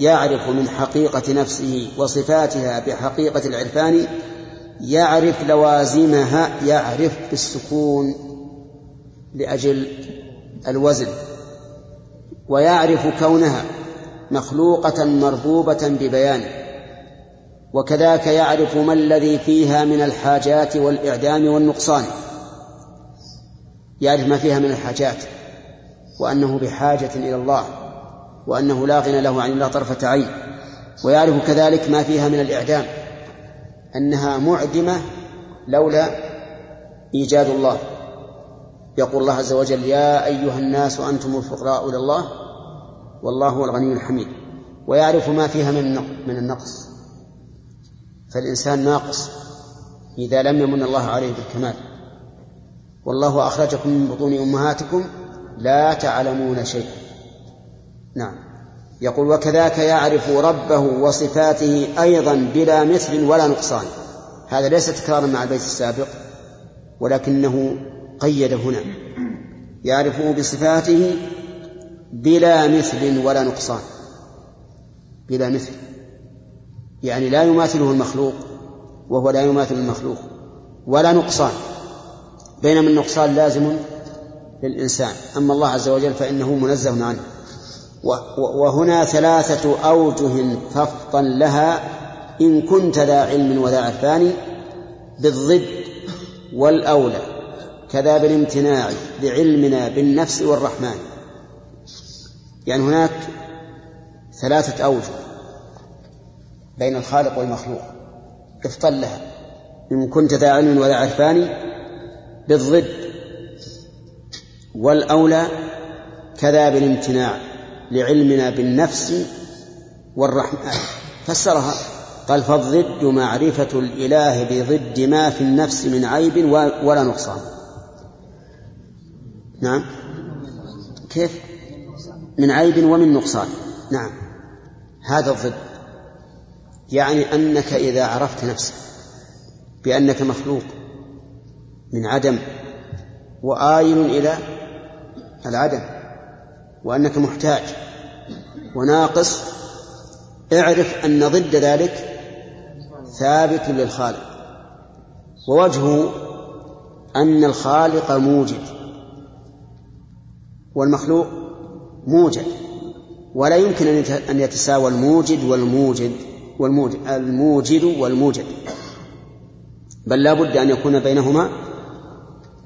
يعرف من حقيقة نفسه وصفاتها بحقيقة العرفان يعرف لوازمها يعرف بالسكون لأجل الوزن. ويعرف كونها مخلوقة مربوبة ببيانه. وكذاك يعرف ما الذي فيها من الحاجات والإعدام والنقصان. يعرف ما فيها من الحاجات وأنه بحاجة إلى الله وأنه لا غنى له عن الله طرفة عين. ويعرف كذلك ما فيها من الإعدام أنها معدمة لولا إيجاد الله. يقول الله عز وجل يا أيها الناس أنتم الفقراء إلى الله والله هو الغني الحميد. ويعرف ما فيها من من النقص. فالإنسان ناقص إذا لم يمن الله عليه بالكمال. والله أخرجكم من بطون أمهاتكم لا تعلمون شيئا. نعم. يقول وكذاك يعرف ربه وصفاته أيضا بلا مثل ولا نقصان. هذا ليس تكرارا مع البيت السابق ولكنه قيد هنا يعرفه بصفاته بلا مثل ولا نقصان بلا مثل يعني لا يماثله المخلوق وهو لا يماثل المخلوق ولا نقصان بينما النقصان لازم للإنسان أما الله عز وجل فإنه منزه عنه وهنا ثلاثة أوجه ففطا لها إن كنت ذا علم وذا عرفان بالضد والأولى. كذا بالامتناع لعلمنا بالنفس والرحمن. يعني هناك ثلاثة أوجه بين الخالق والمخلوق. افطن لها. إن كنت ذا علم وذا عرفان بالضد. والأولى كذا بالامتناع لعلمنا بالنفس والرحمن. فسرها. قال فالضد معرفة الإله بضد ما في النفس من عيب ولا نقصان. نعم. كيف؟ من عيب ومن نقصان. نعم. هذا الضد. يعني أنك إذا عرفت نفسك بأنك مخلوق من عدم وآيل إلى العدم وأنك محتاج وناقص اعرف أن ضد ذلك ثابت للخالق ووجهه أن الخالق موجد. والمخلوق موجد. ولا يمكن أن يتساوى الموجد والموجد والموجد الموجد والموجد. بل لا بد أن يكون بينهما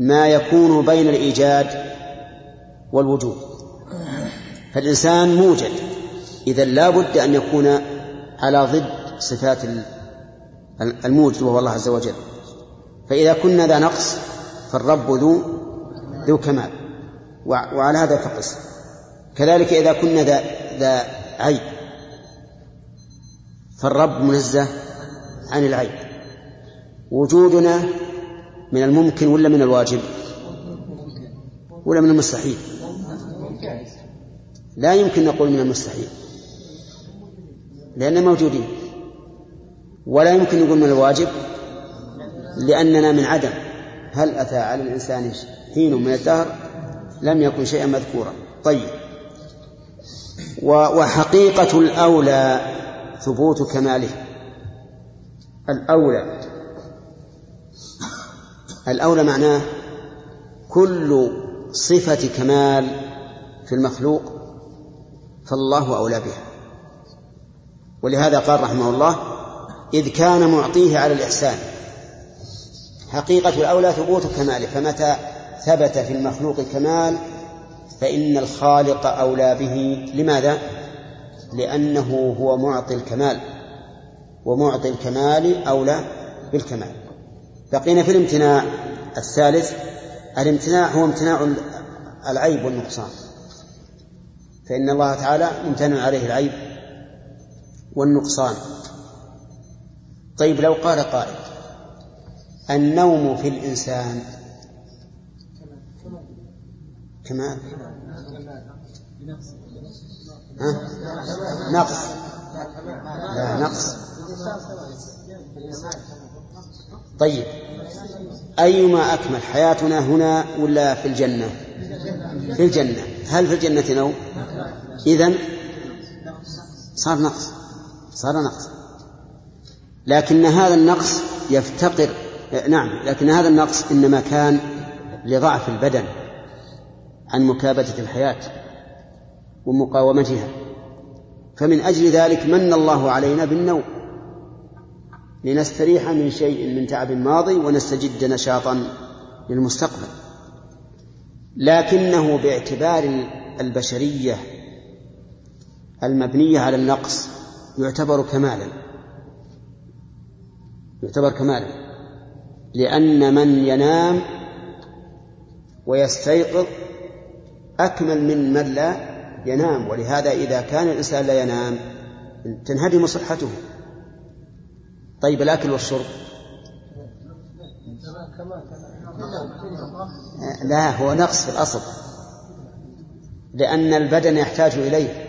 ما يكون بين الإيجاد والوجود. فالإنسان موجد. إذا لا بد أن يكون على ضد صفات الموجد وهو الله عز وجل. فإذا كنا ذا نقص فالرب ذو ذو كمال. وعلى هذا فقس. كذلك إذا كنا ذا ذا عيب. فالرب منزه عن العيب. وجودنا من الممكن ولا من الواجب؟ ولا من المستحيل. لا يمكن نقول من المستحيل. لأننا موجودين. ولا يمكن نقول من الواجب لأننا من عدم. هل أتى على الإنسان حين من الدهر؟ لم يكن شيئا مذكورا. طيب. وحقيقة الأولى ثبوت كماله. الأولى. الأولى معناه كل صفة كمال في المخلوق فالله أولى بها. ولهذا قال رحمه الله إذ كان معطيه على الإحسان. حقيقة الأولى ثبوت كماله فمتى ثبت في المخلوق كمال فإن الخالق أولى به. لماذا؟ لأنه هو معطي الكمال ومعطي الكمال أولى بالكمال. بقينا في الامتناع. الثالث الامتناع هو امتناع العيب والنقصان. فإن الله تعالى ممتنع عليه العيب والنقصان. طيب لو قال قائل النوم في الإنسان كمال. ها؟ نقص. لا نقص. طيب. أيما أكمل حياتنا هنا ولا في الجنة؟ في الجنة. هل في الجنة نوم؟ إذن صار نقص. صار نقص. لكن هذا النقص يفتقر نعم لكن هذا النقص إنما كان لضعف البدن. عن مكابدة الحياة ومقاومتها. فمن أجل ذلك من الله علينا بالنوم. لنستريح من شيء من تعب ماضي ونستجد نشاطا للمستقبل. لكنه باعتبار البشرية المبنية على النقص يعتبر كمالا. يعتبر كمالا. لأن من ينام ويستيقظ أكمل من من لا ينام ولهذا إذا كان الإنسان لا ينام تنهدم صحته. طيب الأكل والشرب؟ لا هو نقص في الأصل لأن البدن يحتاج إليه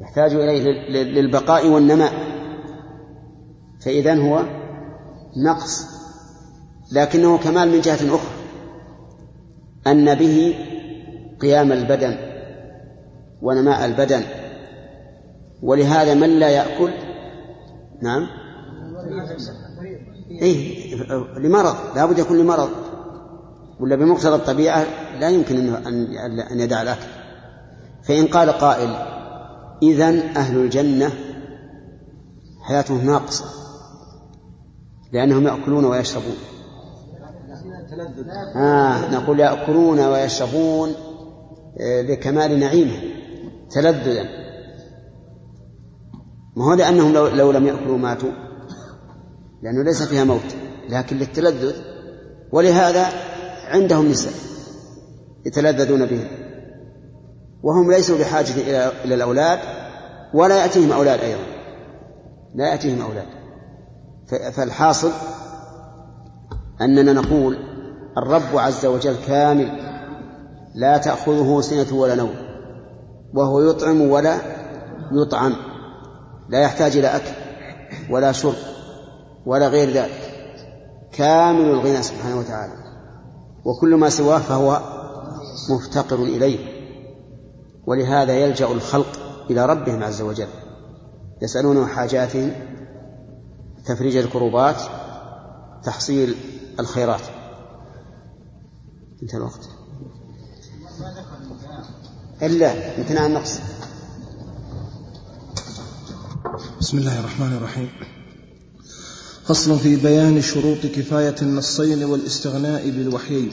يحتاج إليه للبقاء والنماء فإذا هو نقص لكنه كمال من جهة أخرى. أن به قيام البدن ونماء البدن. ولهذا من لا يأكل؟ نعم. إيه لمرض. لا بد يكون لمرض. ولا بمقتضى الطبيعة لا يمكن أن أن يدع الأكل. فإن قال قائل إذن أهل الجنة حياتهم ناقصة لأنهم يأكلون ويشربون. آه نقول يأكلون ويشربون آه، لكمال نعيمه تلذذا. ما هو لأنهم لو, لو لم يأكلوا ماتوا لأنه ليس فيها موت لكن للتلذذ. ولهذا عندهم نساء يتلذذون بهم وهم ليسوا بحاجة إلى إلى الأولاد ولا يأتيهم أولاد أيضا. لا يأتيهم أولاد. فالحاصل أننا نقول الرب عز وجل كامل لا تأخذه سنة ولا نوم وهو يطعم ولا يطعم لا يحتاج إلى أكل ولا شرب ولا غير ذلك كامل الغنى سبحانه وتعالى وكل ما سواه فهو مفتقر إليه ولهذا يلجأ الخلق إلى ربهم عز وجل يسألونه حاجاتهم تفريج الكروبات تحصيل الخيرات. انتهى الوقت. إلا امتناع النقص. بسم الله الرحمن الرحيم. فصل في بيان شروط كفاية النصين والاستغناء بالوحيين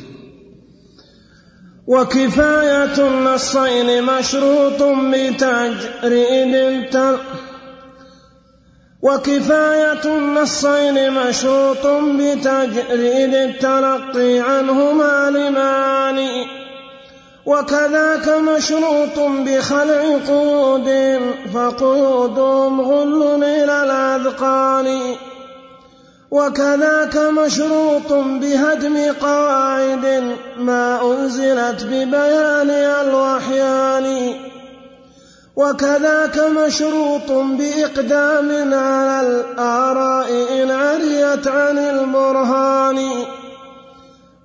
وكفاية النصين مشروط بتجريد التل وكفاية النصين مشروط بتجريد التلقي عنهما لمعاني وكذاك مشروط بخلع قود فقودهم غل إلى الأذقان. وكذاك مشروط بهدم قواعد ما أنزلت ببيان الوحيان. وكذاك مشروط بإقدام على الآراء إن عريت عن البرهان.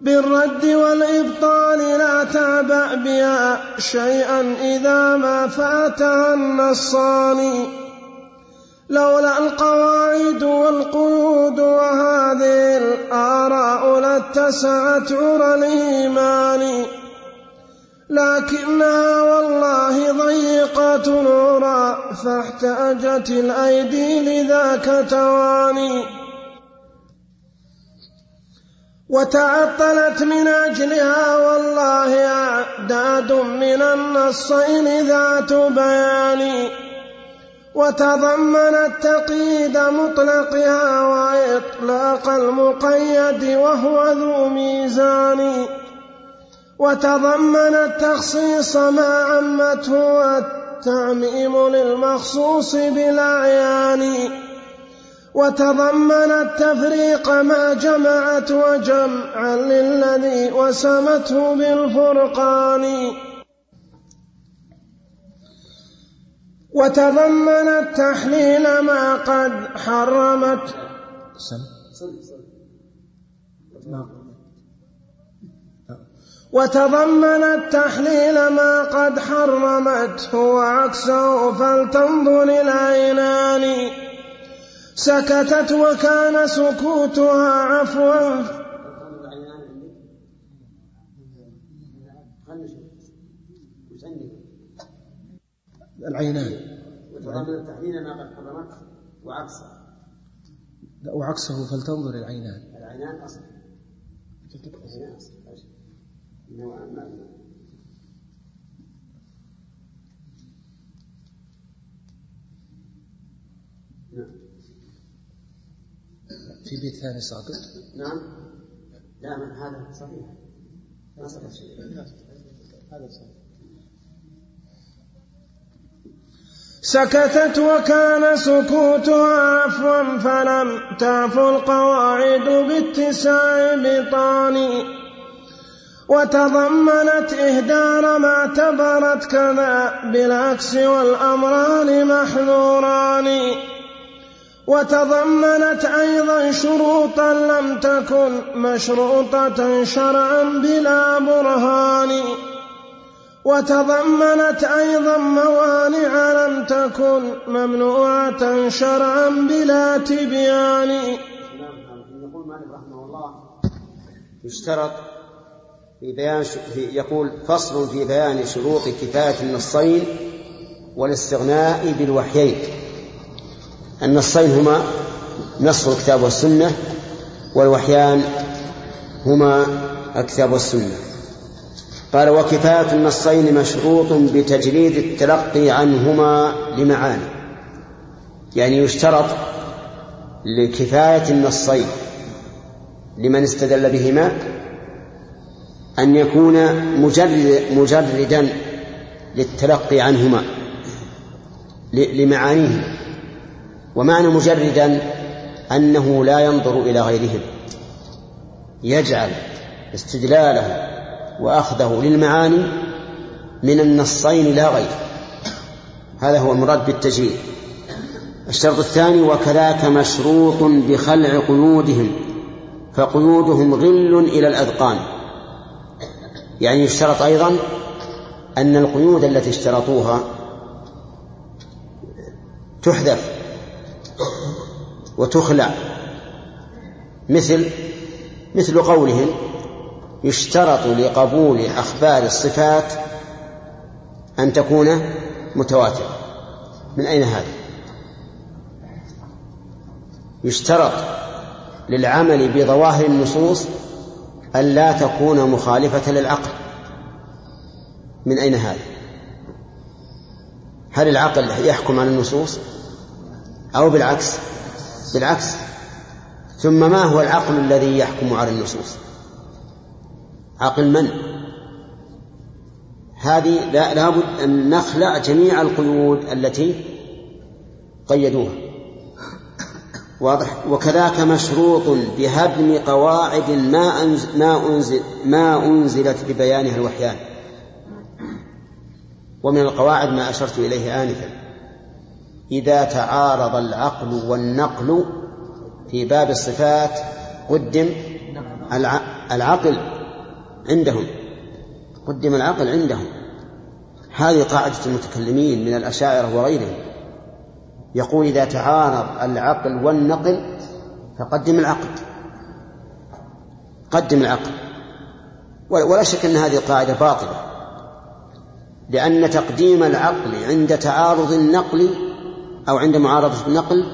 بالرد والإبطال لا تعبأ بها شيئا إذا ما فاتها النصان. لولا القواعد والقيود وهذه الآراء لاتسعت عرى الإيمان. لكنها والله ضيقة العرى فاحتاجت الأيدي لذاك تواني. وتعطلت من أجلها والله أعداد من النصين ذات بيان. وتضمنت تقييد مطلقها وإطلاق المقيد وهو ذو ميزان. وتضمنت تخصيص ما عمته والتعميم للمخصوص بالأعيان وتضمنت تفريق ما جمعت وجمعا للذي وسمته بالفرقان. وتضمنت تحليل ما قد حرمت. وتضمنت تحليل ما قد حرمته وعكسه فلتنظر العينان سكتت وكان سكوتها عفوا. العينان. وتضمن تحليل ما قد حرمته وعكسه. وعكسه فلتنظر العينان. العينان اصل العينان نعم. في بيت ثاني ساقط؟ نعم. لا من هذا صحيح. ما سقط شيء. هذا صحيح. سكتت وكان سكوتها عفوا فلم تعف القواعد باتساع بطان وتضمنت إهدار ما اعتبرت كذا بالعكس والأمران محذوران. وتضمنت أيضا شروطا لم تكن مشروطة شرعا بلا برهان. وتضمنت أيضا موانع لم تكن ممنوعة شرعا بلا تبيان. رحمه الله يشترط في بيان في يقول فصل في بيان شروط كفاية النصين والاستغناء بالوحيين. النصين هما نص الكتاب والسنة والوحيان هما الكتاب والسنة. قال وكفاية النصين مشروط بتجريد التلقي عنهما لمعاني. يعني يشترط لكفاية النصين لمن استدل بهما أن يكون مجرد مجردا للتلقي عنهما لمعانيهما. ومعنى مجردا أنه لا ينظر إلى غيرهم يجعل استدلاله وأخذه للمعاني من النصين لا غير. هذا هو المراد بالتجريد. الشرط الثاني وكذاك مشروط بخلع قيودهم فقيودهم غل إلى الأذقان. يعني يشترط أيضا أن القيود التي اشترطوها تحذف وتخلع مثل مثل قولهم يشترط لقبول أخبار الصفات أن تكون متواترة من أين هذا؟ يشترط للعمل بظواهر النصوص أن لا تكون مخالفة للعقل. من أين هذا؟ هل العقل يحكم على النصوص؟ أو بالعكس؟ بالعكس. ثم ما هو العقل الذي يحكم على النصوص؟ عقل من؟ هذه لا لابد أن نخلع جميع القيود التي قيدوها. واضح. وكذاك مشروط بهدم قواعد ما أنزل ما أنزل ما أنزلت ببيانها الوحيان. ومن القواعد ما أشرت إليه آنفا. إذا تعارض العقل والنقل في باب الصفات قدم العقل عندهم. قدم العقل عندهم. هذه قاعدة المتكلمين من الأشاعرة وغيرهم. يقول إذا تعارض العقل والنقل فقدم العقل. قدم العقل. ولا شك أن هذه القاعدة باطلة. لأن تقديم العقل عند تعارض النقل أو عند معارضة النقل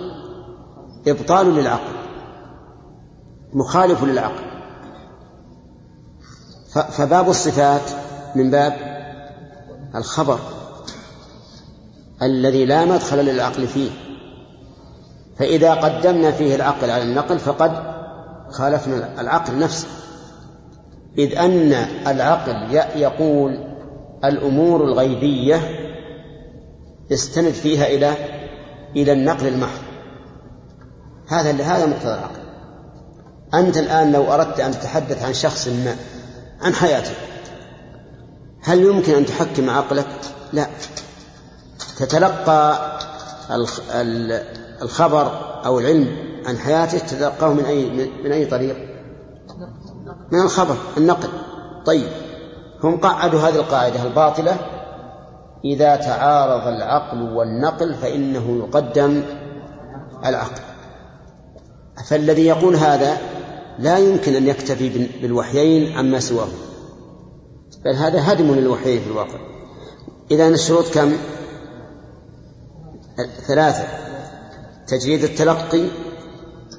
إبطال للعقل مخالف للعقل. فباب الصفات من باب الخبر. الذي لا مدخل للعقل فيه. فإذا قدمنا فيه العقل على النقل فقد خالفنا العقل نفسه. إذ أن العقل يقول الأمور الغيبية استند فيها إلى إلى النقل المحض. هذا هذا مقتضى العقل. أنت الآن لو أردت أن تتحدث عن شخص ما عن حياته هل يمكن أن تحكم عقلك؟ لا. تتلقى الخبر أو العلم عن حياته تتلقاه من أي من أي طريق؟ من الخبر النقل طيب هم قعدوا هذه القاعدة الباطلة إذا تعارض العقل والنقل فإنه يقدم العقل. فالذي يقول هذا لا يمكن أن يكتفي بالوحيين عما سواه بل هذا هدم للوحيين في الواقع. إذا الشروط كم؟ ثلاثة. تجريد التلقي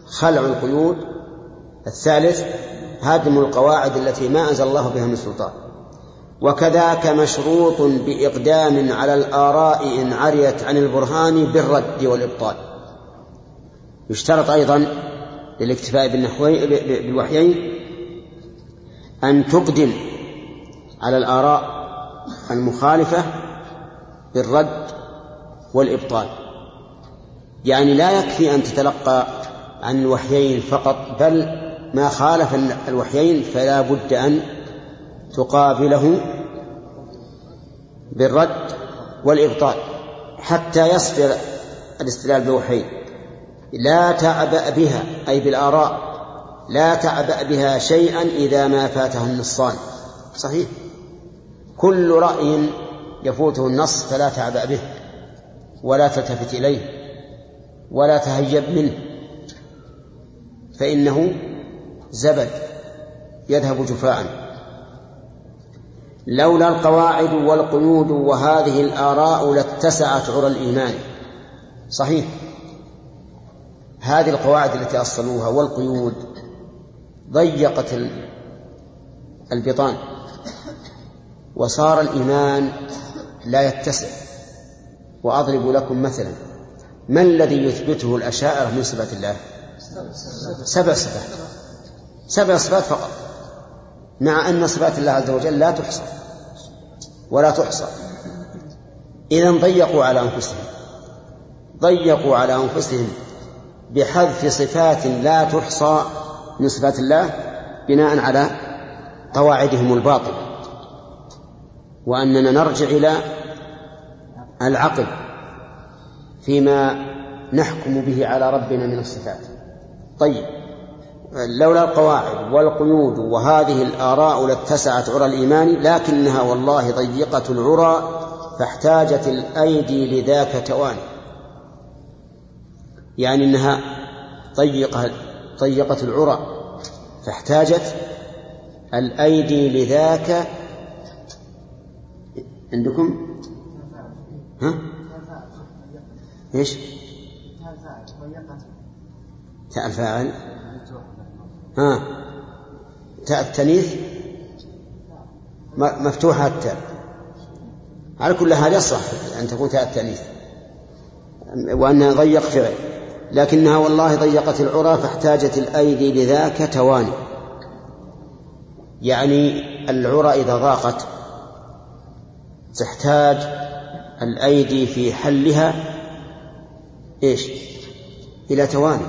خلع القيود. الثالث هدم القواعد التي ما أنزل الله بها من سلطان. وكذاك مشروط بإقدام على الآراء إن عريت عن البرهان بالرد والإبطال. يشترط أيضا للاكتفاء بالوحيين أن تقدم على الآراء المخالفة بالرد والإبطال. يعني لا يكفي أن تتلقى عن الوحيين فقط بل ما خالف الوحيين فلا بد أن تقابله بالرد والإبطال حتى يصبر الاستدلال بالوحيين. لا تعبأ بها أي بالآراء لا تعبأ بها شيئا إذا ما فاتها النصان. صحيح؟ كل رأي يفوته النص فلا تعبأ به. ولا تلتفت إليه ولا تهيب منه فإنه زبد يذهب جفاء. لولا القواعد والقيود وهذه الآراء لاتسعت عرى الإيمان. صحيح. هذه القواعد التي أصلوها والقيود ضيقت البطان وصار الإيمان لا يتسع. وأضرب لكم مثلا ما الذي يثبته الأشاعرة من صفات الله؟ سبع صفات. سبع صفات فقط مع أن صفات الله عز وجل لا تحصى ولا تحصى. إذا ضيقوا على أنفسهم. ضيقوا على أنفسهم بحذف صفات لا تحصى من صفات الله بناء على قواعدهم الباطلة. وأننا نرجع إلى العقل فيما نحكم به على ربنا من الصفات. طيب لولا القواعد والقيود وهذه الآراء لاتسعت عرى الإيمان لكنها والله ضيقة العرى فاحتاجت الأيدي لذاك تواني. يعني أنها ضيقة ضيقت العرى فاحتاجت الأيدي لذاك. عندكم؟ ها؟ إيش؟ تاء الفاعل. ها؟ تاء التنيث. مفتوحة التاء. على كل حال يصح أن تكون تاء التأنيث وأنها ضيق فعل. لكنها والله ضيقت العرى فاحتاجت الأيدي لذاك تواني. يعني العرى إذا ضاقت تحتاج الأيدي في حلها إيش؟ إلى تواني.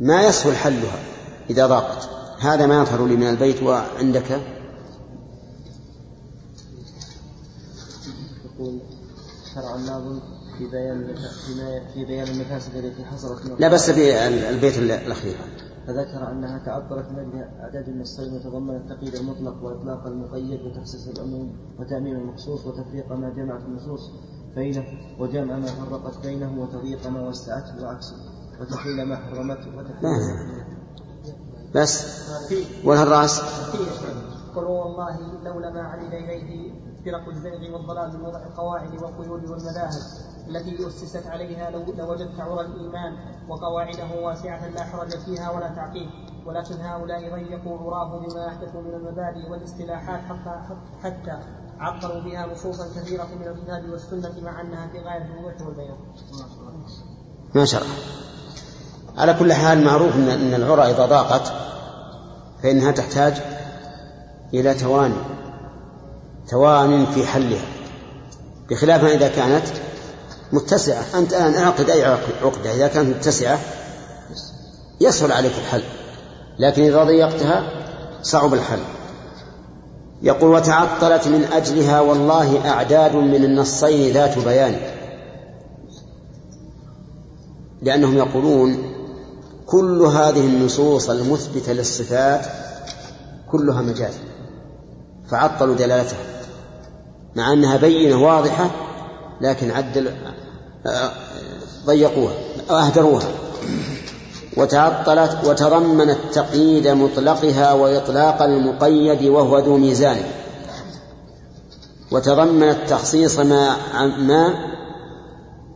ما يسهل حلها إذا ضاقت. هذا ما يظهر لي من البيت وعندك؟ يقول شرع الناظم في بيان في بيان المفاسد التي حصلت لا بس بالبيت الأخير. فذكر أنها تعطلت من أجل أعداد النصين وتضمنت تقييد المطلق وإطلاق المقيد وتخصيص العموم وتأمين المخصوص وتفريق ما جمعت النصوص بينه وجمع ما فرقت بينه وتضييق ما وسعته وعكسه وتحليل ما حرمته وتحليل بس. والهراس قل والله لولا ما علم إليه فرق الزيغ والضلال من وضع القواعد والقيود والمذاهب. التي أسست عليها لو لوجدت عرى الإيمان وقواعده واسعة لا حرج فيها ولا تعقيد ولكن هؤلاء ضيقوا عراه بما أحدثوا من المبادئ والاصطلاحات حتى حتى عقروا بها نصوصا كثيرة من الكتاب والسنة مع أنها في غاية الوضوح والبيان. ما شاء الله. على كل حال معروف ان إن العرى إذا ضاقت فإنها تحتاج إلى تواني توان في حلها بخلاف ما إذا كانت متسعة. أنت الآن اعقد أي عقدة. إذا كانت متسعة يسهل عليك الحل. لكن إذا ضيقتها صعب الحل. يقول وتعطلت من أجلها والله أعداد من النصين ذات بيان. لأنهم يقولون كل هذه النصوص المثبتة للصفات كلها مجاز. فعطلوا دلالتها مع أنها بينة واضحة لكن عدل ضيقوها أهدروها. وتعطلت وتضمنت تقييد مطلقها وإطلاق المقيد وهو ذو ميزان. وتضمنت تخصيص ما ما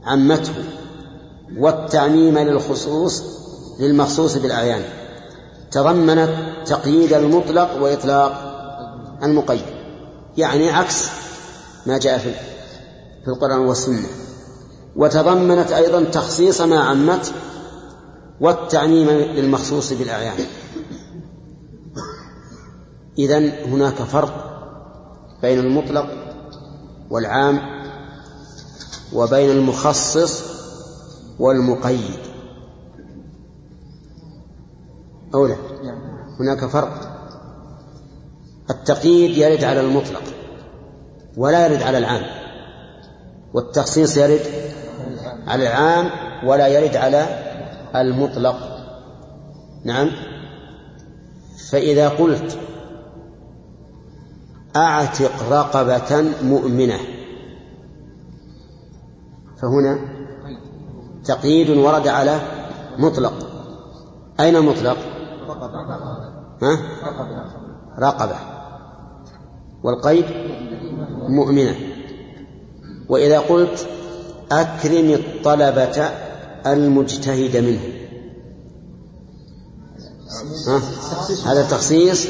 عمته والتعميم للخصوص للمخصوص بالأعيان. تضمنت تقييد المطلق وإطلاق المقيد. يعني عكس ما جاء في في القرآن والسنة. وتضمنت أيضا تخصيص ما عمت والتعميم للمخصوص بالأعيان. إذن هناك فرق بين المطلق والعام وبين المخصص والمقيد. أو لا؟ هناك فرق. التقييد يرد على المطلق ولا يرد على العام. والتخصيص يرد على العام ولا يرد على المطلق. نعم. فإذا قلت أعتق رقبة مؤمنة فهنا تقييد ورد على مطلق. أين المطلق؟ ها؟ رقبة. والقيد مؤمنة. وإذا قلت أكرم الطلبة المجتهد منه. ها؟ هذا التخصيص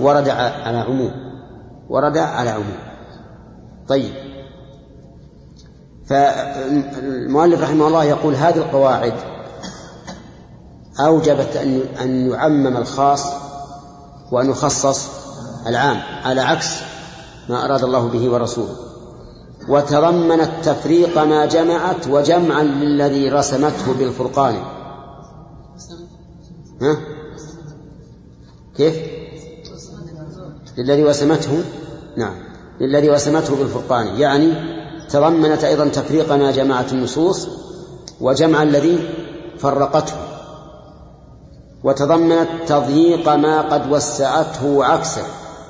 ورد على عموم ورد على عموم. طيب. فالمؤلف رحمه الله يقول هذه القواعد أوجبت أن أن يعمم الخاص وأن يخصص العام على عكس ما أراد الله به ورسوله. وتضمنت تفريق ما جمعت وجمعا للذي رسمته بالفرقان. ها؟ كيف؟ للذي وسمته؟ نعم. للذي وسمته بالفرقان. يعني تضمنت أيضا تفريق ما جمعت النصوص وجمع الذي فرقته. وتضمنت تضييق ما قد وسعته وعكسه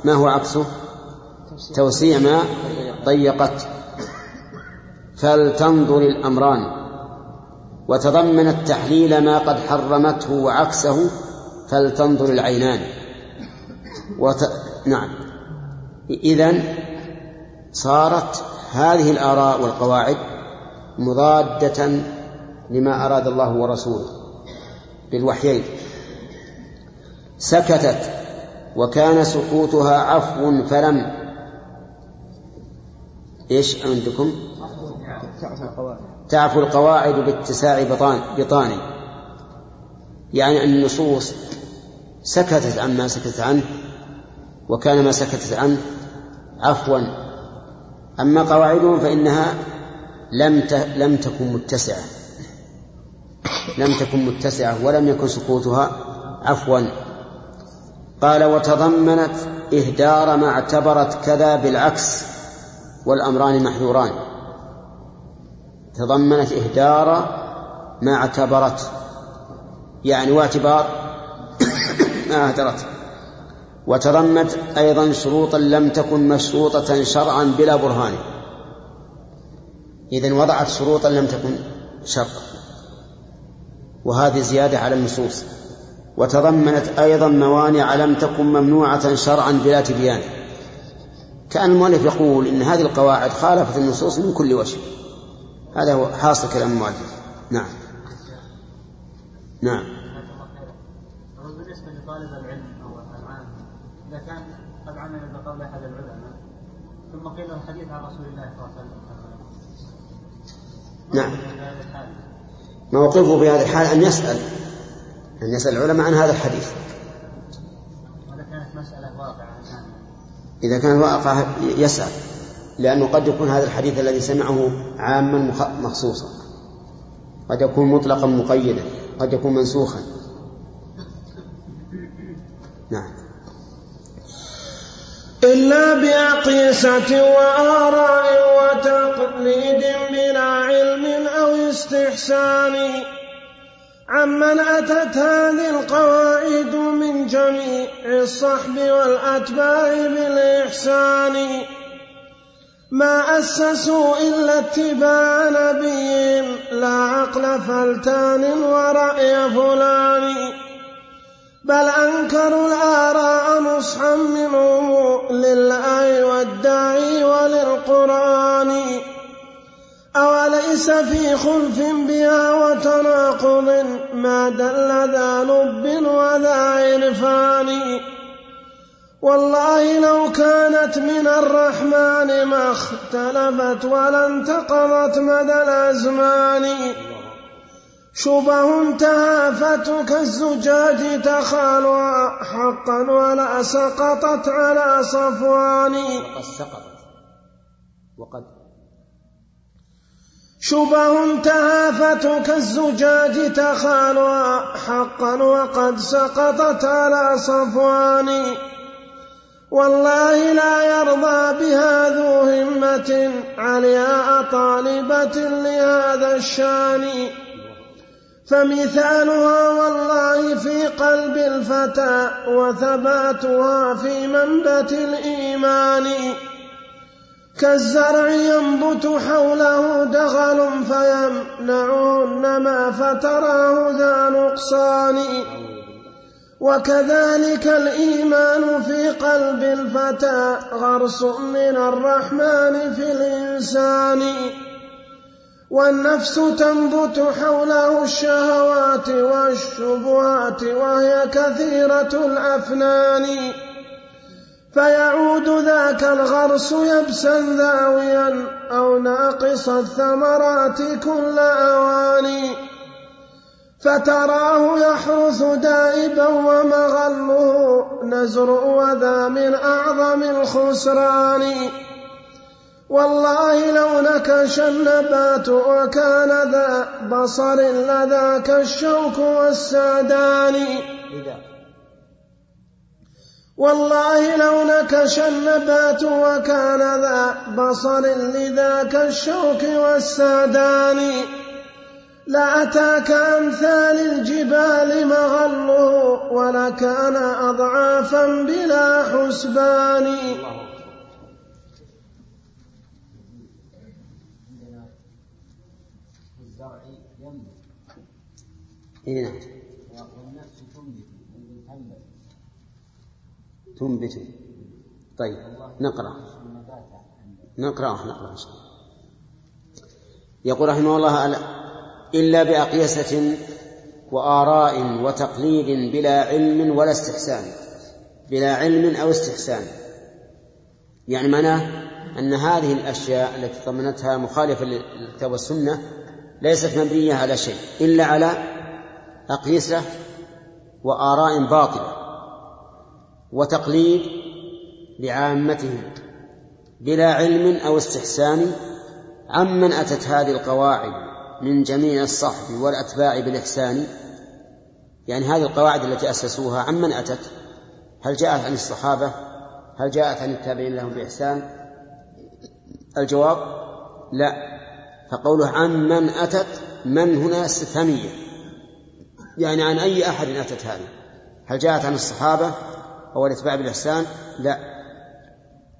ما هو عكسه؟ توسيع ما ضيقت فلتنظر الأمران وتضمنت تحليل ما قد حرمته وعكسه فلتنظر العينان. وت... نعم. إذن صارت هذه الآراء والقواعد مضادة لما أراد الله ورسوله بالوحيين. سكتت وكان سكوتها عفو فلم. إيش عندكم؟ تعفو القواعد باتساع بطان بطاني. يعني أن النصوص سكتت عما سكتت عنه وكان ما سكتت عنه عفوا. أما قواعدهم فإنها لم لم تكن متسعة. لم تكن متسعة ولم يكن سكوتها عفوا. قال وتضمنت إهدار ما اعتبرت كذا بالعكس والأمران محذوران. تضمنت إهدار ما اعتبرته. يعني واعتبار ما أهدرته وتضمنت أيضا شروطا لم تكن مشروطة شرعا بلا برهان. إذن وضعت شروطا لم تكن شرطا وهذه زيادة على النصوص. وتضمنت أيضا موانع لم تكن ممنوعة شرعا بلا تبيان. كأن المؤلف يقول إن هذه القواعد خالفت النصوص من كل وجه. هذا هو حاصل كلام المؤلف. نعم. نعم. بالنسبة لطالب العلم أو العام إذا كان قد عمل بقول أحد العلماء ثم قيل له حديث عن رسول الله صلى الله عليه وسلم. نعم. موقفه في هذا الحال أن يسأل أن يسأل العلماء عن هذا الحديث. إذا كانت مسألة واقعة إذا كان واقع يسأل. لأنه قد يكون هذا الحديث الذي سمعه عاما مخصوصا. قد يكون مطلقا مقيدا قد يكون منسوخا. نعم. إلا بأقيسة وآراء وتقليد بلا علم أو استحسان. عمن أتت هذه القواعد من جميع الصحب والأتباع بالإحسان. ما أسسوا إلا اتباع نبيهم. لا عقل فلتان ورأي فلان. بل أنكروا الآراء نصحا منهم لله والداعي وللقرآن. أوليس في خلف بها وتناقض؟ ما دل ذا لب وذا عرفان. والله لو كانت من الرحمن ما اختلفت ولا انتقضت مدى الأزمان. شبه تهافت كالزجاج تخالها حقا ولا سقطت على صفوان. وقد سقطت. وقد. شبه تهافت كالزجاج تخالها حقا وقد سقطت على صفوان. والله لا يرضى بها ذو همة علياء طالبة لهذا الشأن. فمثالها والله في قلب الفتى وثباتها في منبت الإيمان. كالزرع ينبت حوله دغل فيمنعه النما فتراه ذا نقصان. وكذلك الإيمان في قلب الفتى غرس من الرحمن في الإنسان. والنفس تنبت حوله الشهوات والشبهات وهي كثيرة الأفنان. فيعود ذاك الغرس يبسا ذاويا أو ناقص الثمرات كل أوان. فتراه يحرث دائبا ومغله نزر وذا من أعظم الخسران. والله لو نكش النبات وكان ذا بصر لذاك الشوك والسادان. والله لو نكش النبات وكان ذا بصر لذاك الشوك والسادان. لأتاك أمثال الجبال مغله ولكان أضعافا بلا حسبان. إيه. نعم تنبت. طيب نقرأ. نقرأ. نقرأ. يقول رحمه الله إلا بأقيسة وآراء وتقليد بلا علم ولا استحسان بلا علم أو استحسان. يعني معناه أن هذه الأشياء التي ضمنتها مخالفة للكتاب والسنة ليست مبنية على شيء إلا على أقيسة وآراء باطلة وتقليد لعامتهم بلا علم أو استحسان عمن أتت هذه القواعد. من جميع الصحب والأتباع بالإحسان. يعني هذه القواعد التي أسسوها عمن أتت؟ هل جاءت عن الصحابة؟ هل جاءت عن التابعين لهم بإحسان؟ الجواب لا. فقوله عن من أتت من هنا استفهامية. يعني عن أي أحد أتت هذه؟ هل جاءت عن الصحابة أو الأتباع بالإحسان؟ لا.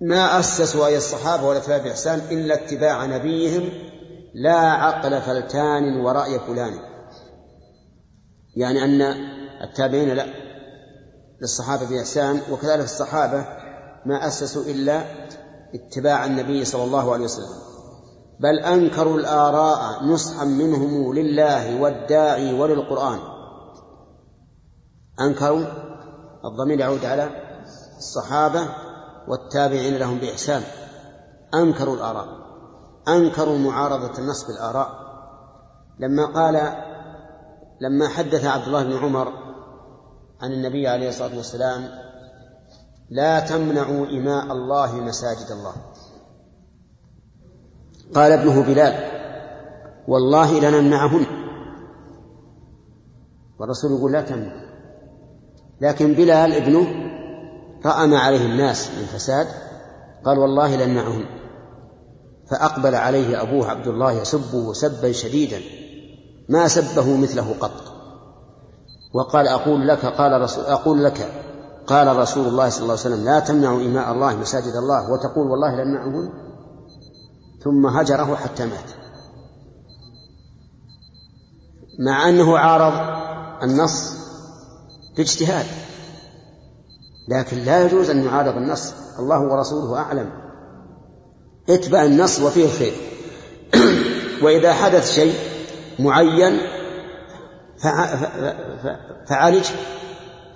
ما أسسوا أي الصحابة والأتباع بالإحسان إلا اتباع نبيهم لا عقل فلتان ورأي فلان. يعني أن التابعين لا للصحابة بإحسان وكذلك الصحابة ما أسسوا إلا اتباع النبي صلى الله عليه وسلم. بل أنكروا الآراء نصحا منهم لله والداعي وللقرآن. أنكروا الضمير يعود على الصحابة والتابعين لهم بإحسان. أنكروا الآراء. أنكروا معارضة النص بالآراء لما قال لما حدث عبد الله بن عمر عن النبي عليه الصلاة والسلام لا تمنعوا إماء الله مساجد الله. قال ابنه بلال والله لنمنعهن. والرسول يقول لا تمنع. لكن بلال ابنه رأى ما عليه الناس من فساد قال والله لنمنعهن. فأقبل عليه أبوه عبد الله يسبه سبا شديدا. ما سبه مثله قط. وقال أقول لك قال رسول أقول لك قال رسول الله صلى الله عليه وسلم لا تمنعوا إماء الله مساجد الله وتقول والله لنمنعهن ثم هجره حتى مات. مع أنه عارض النص باجتهاد لكن لا يجوز أن يعارض النص. الله ورسوله أعلم. اتبع النص وفيه الخير وإذا حدث شيء معين فعالج.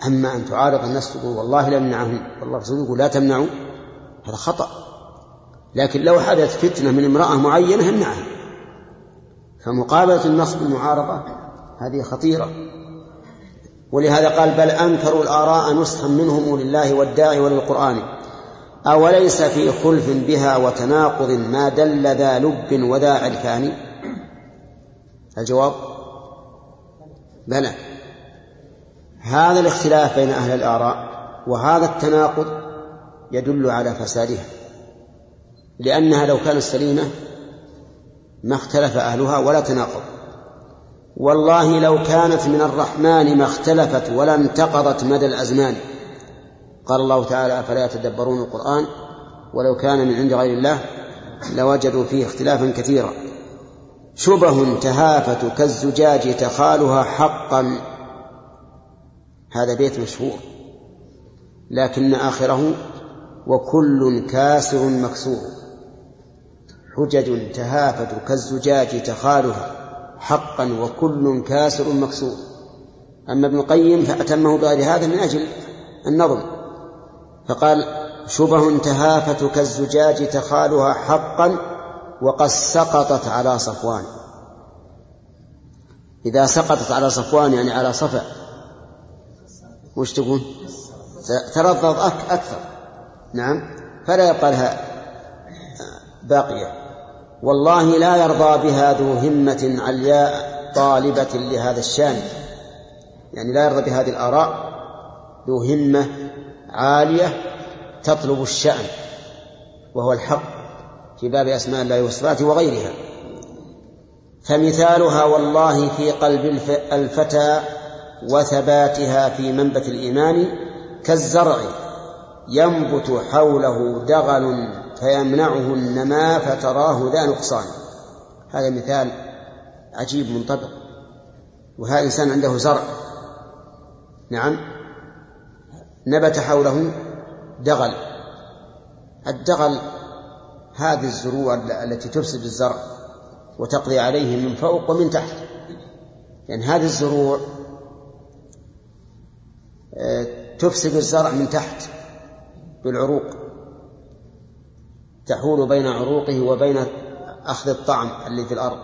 أما أن تعارض النص تقول والله لا نمنعهم والله رسوله يقول لا تمنعوا هذا خطأ. لكن لو حدث فتنة من امرأة معينة امنعها فمقابلة النص بالمعارضة هذه خطيرة. ولهذا قال بل أنكروا الآراء نسخا منهم لله والداعي وللقرآن. أوليس في خلف بها وتناقض ما دل ذا لب وذا عرفان الجواب؟ بلى. هذا الاختلاف بين أهل الآراء وهذا التناقض يدل على فسادها لأنها لو كانت سليمة ما اختلف أهلها ولا تناقض. والله لو كانت من الرحمن ما اختلفت ولا انتقضت مدى الأزمان. قال الله تعالى أفلا يتدبرون القرآن ولو كان من عند غير الله لوجدوا فيه اختلافا كثيرا. شبه تهافت كالزجاج تخالها حقا. هذا بيت مشهور لكن آخره وكل كاسر مكسور. حجج تهافت كالزجاج تخالها حقا وكل كاسر مكسور. أما ابن القيم فأتمه بغير هذا من أجل النظم. فقال شبه تهافت كالزجاج تخالها حقا وقد سقطت على صفوان. إذا سقطت على صفوان يعني على صفا وش تقول؟ ترضض أكثر. نعم. فلا يبقى لها باقية. والله لا يرضى بها ذو همة علياء طالبة لهذا الشأن. يعني لا يرضى بهذه الآراء ذو همة عالية تطلب الشأن وهو الحق في باب أسماء الله وصفاته وغيرها. فمثالها والله في قلب الفتى وثباتها في منبت الإيمان كالزرع ينبت حوله دغل فيمنعه النماء فتراه ذا نقصان. هذا مثال عجيب منطبق وهذا إنسان عنده زرع. نعم. نبت حوله دغل. الدغل هذه الزروع التي تفسد الزرع وتقضي عليه من فوق ومن تحت. يعني هذه الزروع آه، تفسد الزرع من تحت بالعروق. تحول بين عروقه وبين أخذ الطعم اللي في الأرض.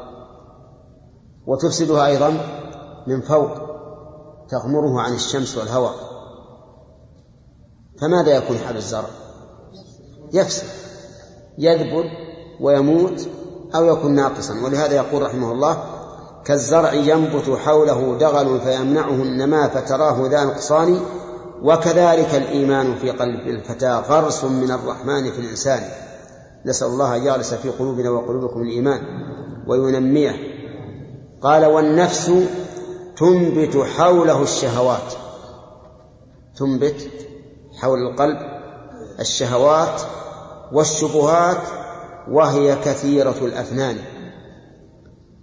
وتفسدها أيضا من فوق تغمره عن الشمس والهواء. فماذا يكون حال الزرع؟ يفسد يذبل ويموت أو يكون ناقصا. ولهذا يقول رحمه الله كالزرع ينبت حوله دغل فيمنعه النماء فتراه ذا نقصان وكذلك الإيمان في قلب الفتى غرس من الرحمن في الإنسان. نسأل الله أن يغرس في قلوبنا وقلوبكم الإيمان وينميه. قال والنفس تنبت حوله الشهوات. تنبت حول القلب الشهوات والشبهات وهي كثيرة الأفنان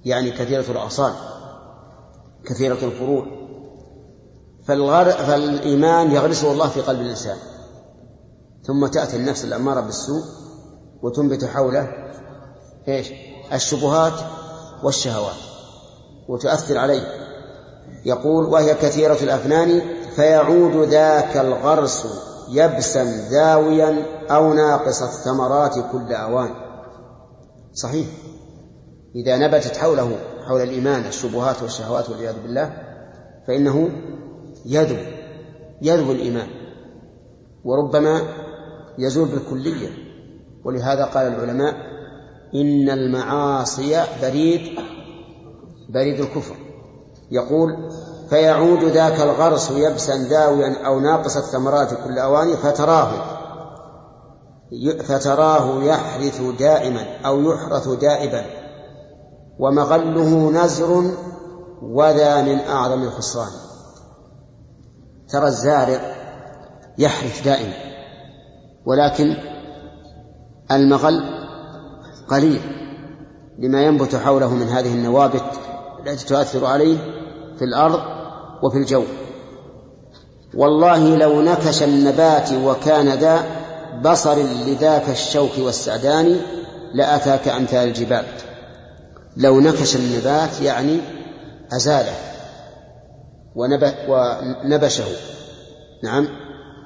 يعني كثيرة الأغصان كثيرة الفروع. فالإيمان يغرسه الله في قلب الإنسان ثم تأتي النفس الأمارة بالسوء وتنبت حوله إيش؟ الشبهات والشهوات وتؤثر عليه يقول وهي كثيرة الأفنان فيعود ذاك الغرس يبسا ذاويا أو ناقص الثمرات كل أوان. صحيح. إذا نبتت حوله حول الإيمان الشبهات والشهوات والعياذ بالله فإنه يذوب يذوب الإيمان. وربما يزول بالكلية. ولهذا قال العلماء إن المعاصي بريد بريد الكفر. يقول فيعود ذاك الغرس يبسا داويا أو ناقص الثمرات كل أوان فتراه. فتراه يحرث دائما أو يحرث دائبا. ومغله نزر وذا من أعظم الخسران ترى الزارع يحرث دائما. ولكن المغل قليل لما ينبت حوله من هذه النوابت التي تؤثر عليه في الأرض وفي الجو. والله لو نكش النبات وكان ذا بصر لذاك الشوك والسعدان لأتاك أمثال الجبال. لو نكش النبات يعني أزاله ونبشه. نعم.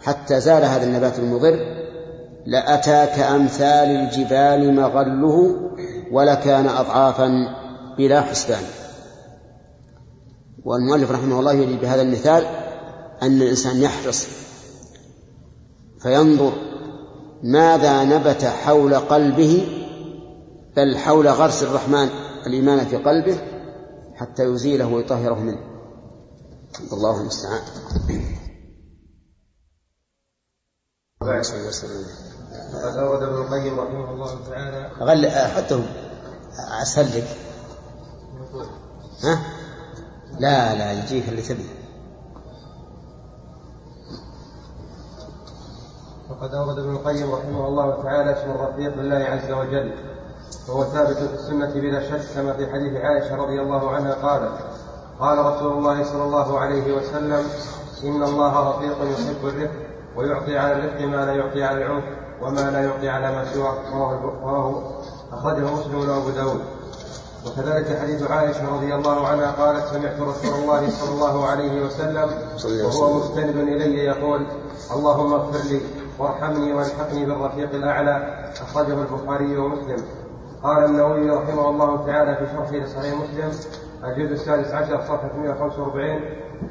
حتى زال هذا النبات المضر. لأتاك أمثال الجبال مغله ولكان أضعافا بلا حسبان. والمؤلف رحمه الله يريد بهذا المثال أن الإنسان يحرص فينظر ماذا نبت حول قلبه بل حول غرس الرحمن الإيمان في قلبه حتى يزيله ويطهره منه. الله المستعان قد أورد ابن القيم رحمه الله تعالى غل حطه أسهل ها؟ لا لا يجيك اللي تبيه وقد أورد ابن القيم رحمه الله تعالى اسم الرفيق لله عز وجل وهو ثابت في السنة بلا شك كما في حديث عائشة رضي الله عنها قالت قال رسول الله صلى الله عليه وسلم إن الله رفيق يحب الرفق ويعطي على الرفق ما لا يعطي على العنف وما لا يعطي على ما سواه. رواه أخرجه مسلم وأبو داود. وكذلك حديث عائشة رضي الله عنها قالت سمعت رسول الله صلى الله عليه وسلم وهو مستند إلي يقول اللهم اغفر لي وارحمني والحقني بالرفيق الأعلى أخرجه البخاري ومسلم. قال النووي رحمه الله تعالى في شرحه لصحيح مسلم الجزء السادس عشر صفحة 145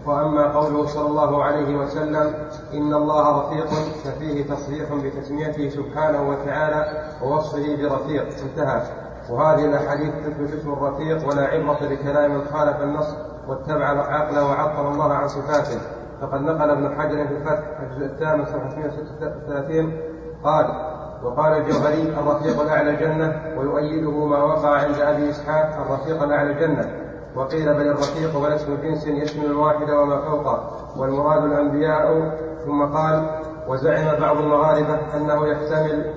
وأما قوله صلى الله عليه وسلم إن الله رفيق ففيه تصريح بتسميته سبحانه وتعالى ووصفه برفيق. انتهى. وهذه الأحاديث تثبت اسم الرفيق ولا عبرة بكلام من خالف النص واتبع العقل وعطل الله عن صفاته. فقد نقل ابن حجر في الفتح الجزء الثامن صفحة 136 قال وقال الجوهري الرفيق الأعلى الجنة ويؤيده ما وقع عند أبي إسحاق الرفيق الأعلى الجنة. وقيل بل الرفيق بل اسم جنس يشمل الواحد وما فوقه. والمراد الأنبياء ثم قال وزعم بعض المغاربة أنه يحتمل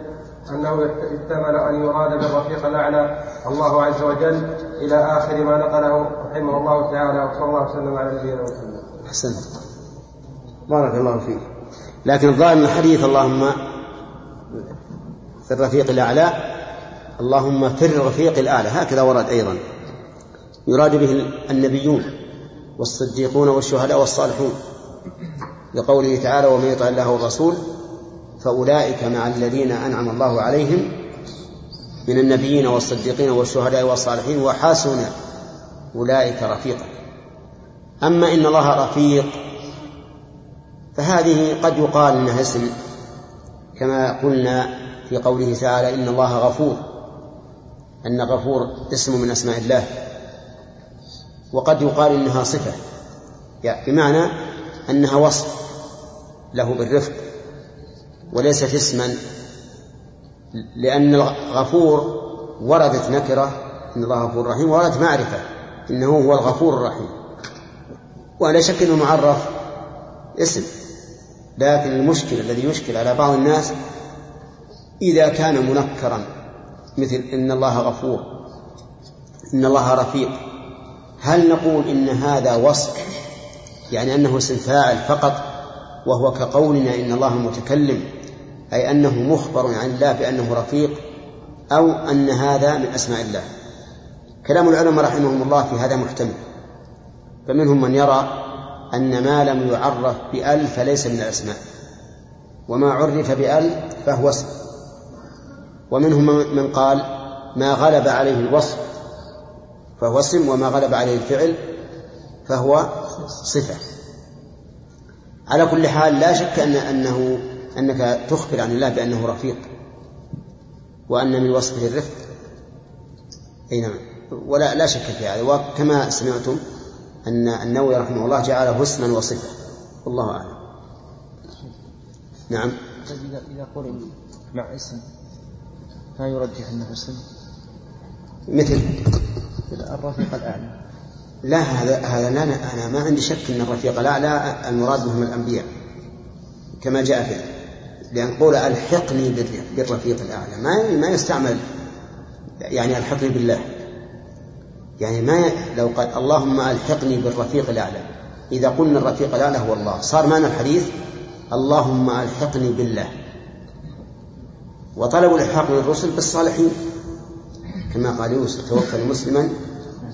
أنه يحتمل أن يراد بالرفيق الأعلى الله عز وجل إلى آخر ما نقله رحمه الله تعالى وصلى الله وسلم على نبينا محمد. أحسنت. بارك الله فيك. لكن الظاهر من الحديث اللهم في الرفيق الأعلى اللهم في الرفيق الأعلى هكذا ورد أيضا يراد به النبيون والصديقون والشهداء والصالحون لقوله تعالى ومن يطع الله والرسول فأولئك مع الذين أنعم الله عليهم من النبيين والصديقين والشهداء والصالحين وحسن أولئك رفيقا. أما إن الله رفيق فهذه قد يقال إنها اسم كما قلنا في قوله تعالى إن الله غفور أن غفور اسم من أسماء الله وقد يقال إنها صفة يعني بمعنى أنها وصف له بالرفق. وليست اسما لأن الغفور وردت نكرة إن الله غفور رحيم وردت معرفة إنه هو الغفور الرحيم. ولا شك أنه معرف اسم لكن المشكل الذي يشكل على بعض الناس إذا كان منكرا مثل إن الله غفور إن الله رفيق. هل نقول إن هذا وصف يعني أنه اسم فاعل فقط وهو كقولنا إن الله متكلم؟ أي أنه مخبر عن الله بأنه رفيق أو أن هذا من أسماء الله. كلام العلماء رحمهم الله في هذا محتمل. فمنهم من يرى أن ما لم يعرف بأل فليس من الأسماء وما عرف بأل فهو اسم. ومنهم من قال ما غلب عليه الوصف فهو اسم وما غلب عليه الفعل فهو صفة. على كل حال لا شك أن أنه أنك تخبر عن الله بأنه رفيق وأن من وصفه الرفق. أي نعم. ولا لا شك في هذا. وكما سمعتم أن النووي رحمه الله جعله اسما وصفة. والله أعلم. نعم. طيب إذا قرن مع اسم لا يرجح أنه اسم؟ مثل؟ الرفيق الأعلى. لا هذا هذا لا أنا ما عندي شك أن الرفيق الأعلى المراد بهم الأنبياء كما جاء في لأن قول ألحقني بالرفيق الأعلى ما ما يستعمل يعني ألحقني بالله. يعني ما لو قال اللهم ألحقني بالرفيق الأعلى. إذا قلنا الرفيق الأعلى هو الله. صار معنى الحديث اللهم ألحقني بالله. وطلبوا الإلحاق من الرسل بالصالحين. كما قال يوسف توفى مسلما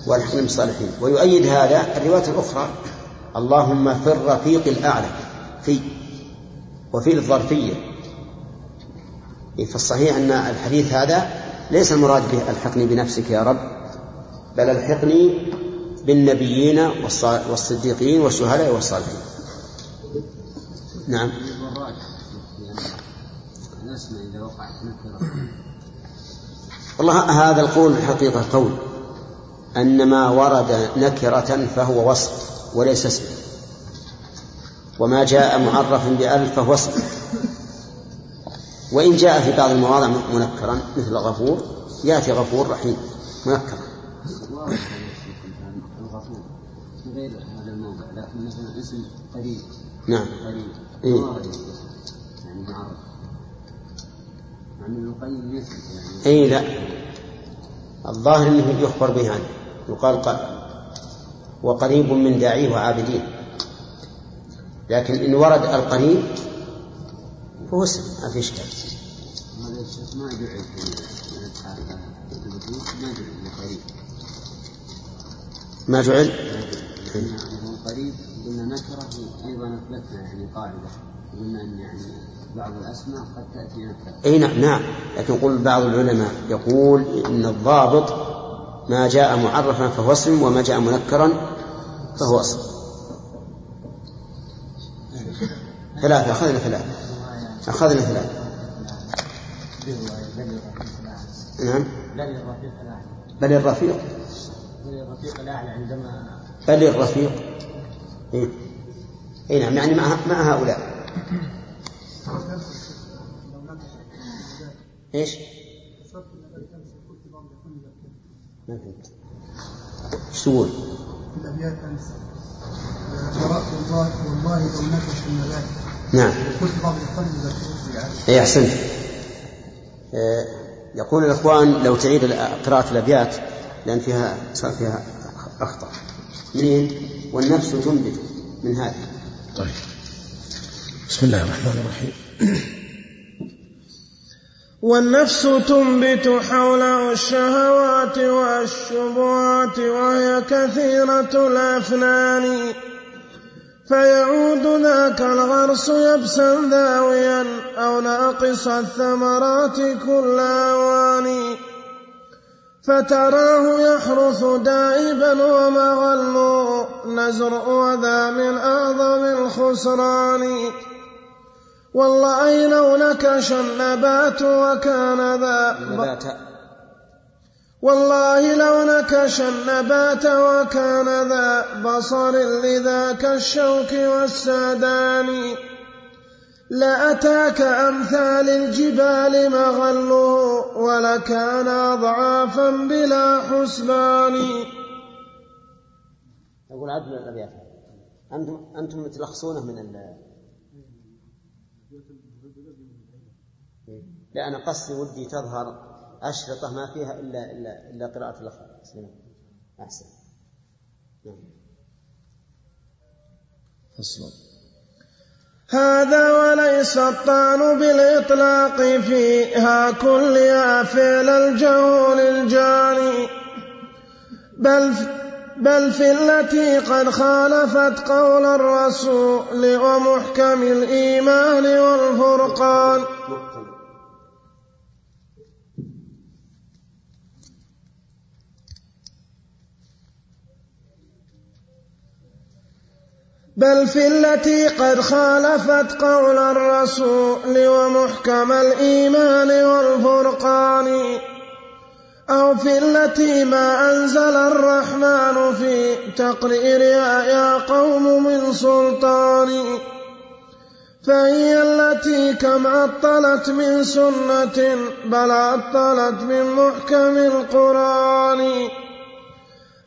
والحقني بالصالحين. ويؤيد هذا الرواية الأخرى اللهم في الرفيق الأعلى. في وفي الظرفية. فالصحيح أن الحديث هذا ليس المراد به الحقني بنفسك يا رب بل الحقني بالنبيين والصديقين والشهداء والصالحين. نعم. والله هذا القول حقيقة قول أن ما ورد نكرة فهو وصف وليس اسم. وما جاء معرفا بألف فهو اسم. وإن جاء في بعض المواضع منكرا مثل غفور يأتي غفور رحيم منكرا. الغفور غير هذا الموضع لكن مثلا اسم قريب نعم. قريب إيه؟ يعني معرف مع ان القيم ليس يعني اي لا. الظاهر إنه يخبر به عنه. يقال قال وقريب من داعيه وعابدين. لكن إن ورد القريب فهو اسم ما في إشكال. ما جعل في ما جعل قريب. ما جعل يعني قريب قلنا نكره أيضا اثبتنا يعني قاعدة. قلنا إن يعني بعض الأسماء قد تأتي نكره أي نعم نعم. لكن يقول بعض العلماء يقول إن الضابط ما جاء معرفا فهو اسم وما جاء منكرا فهو اسم. ثلاثة أخذنا ثلاثة. أخذنا ثلاثة. نعم. بل الرفيق الأعلى بل الرفيق. بل الرفيق الأعلى عندما بل الرفيق. إيه؟ إيه نعم يعني مع, مع هؤلاء. إيش؟ ما فهمت. إيش تقول؟ في الابيات امس قرات والله والله لو نكش النبات نعم. قلت بعض الاخوان كنت اي أحسنت. يقول الإخوان لو تعيد قراءة الأبيات لأن فيها صار فيها اخطاء منين؟ والنفس تنبت من هذا. طيب. بسم الله الرحمن الرحيم. والنفس تنبت حوله الشهوات والشبهات وهي كثيرة الأفنان. فيعود ذاك الغرس يبسا ذاويا أو ناقص الثمرات كل أوان فتراه يحرث دائبا ومغل نزر وذا من أعظم الخسران. والله لو نكش النبات وكان ذا نبات والله لو نكش النبات وكان ذا بصر لذاك الشوك والسادان لأتاك أمثال الجبال مغله ولكان أضعافا بلا حسبان. يقول عبد الأبيات أنتم أنتم تلخصونه من ال لا أنا قصدي ودي تظهر أشرطة ما فيها إلا إلا إلا قراءة الأخر أحسن. نعم. فصل. هذا وليس الطعن بالإطلاق فيها كلها فعل الجهول الجاني بل بل في التي قد خالفت قول الرسول ومحكم الإيمان والفرقان. بل في التي قد خالفت قول الرسول ومحكم الإيمان والفرقان أو في التي ما أنزل الرحمن في تقريرها يا قوم من سلطان فهي التي كم عطلت من سنة بل عطلت من محكم القرآن.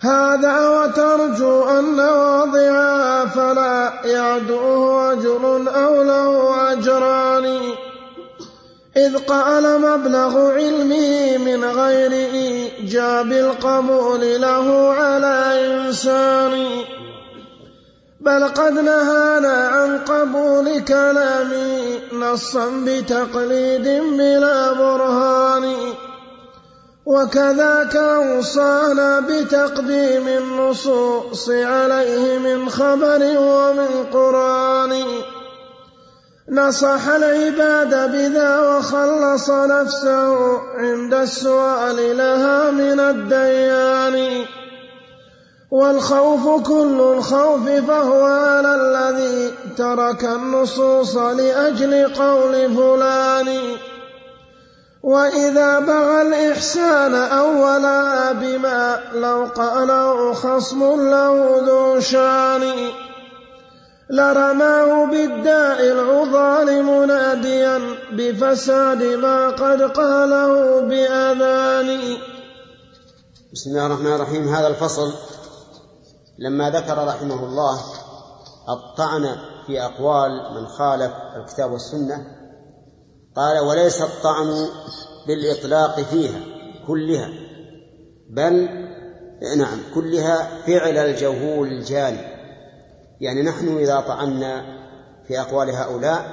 هذا وترجو أن واضعها فلا يعدوه أجر أو له أجران. إذ قال مبلغ علمه من غير إيجاب القبول له على إنسان. بل قد نهانا عن قبول كلامه نصا بتقليد بلا برهان. وكذاك أوصانا بتقديم النصوص عليه من خبر ومن قرآن. نصح العباد بذا وخلص نفسه عند السؤال لها من الديان. والخوف كل الخوف فهو على الذي ترك النصوص لأجل قول فلان. وإذا بغى الإحسان أولا بما لو قاله خصم له ذو شان لرماه بالداء العضال مناديا بفساد ما قد قاله بأذان. بسم الله الرحمن الرحيم. هذا الفصل لما ذكر رحمه الله الطعن في أقوال من خالف الكتاب والسنة قال وليس الطعن بالإطلاق فيها كلها بل نعم كلها فعل الجهول الجاني. يعني نحن إذا طعنا في أقوال هؤلاء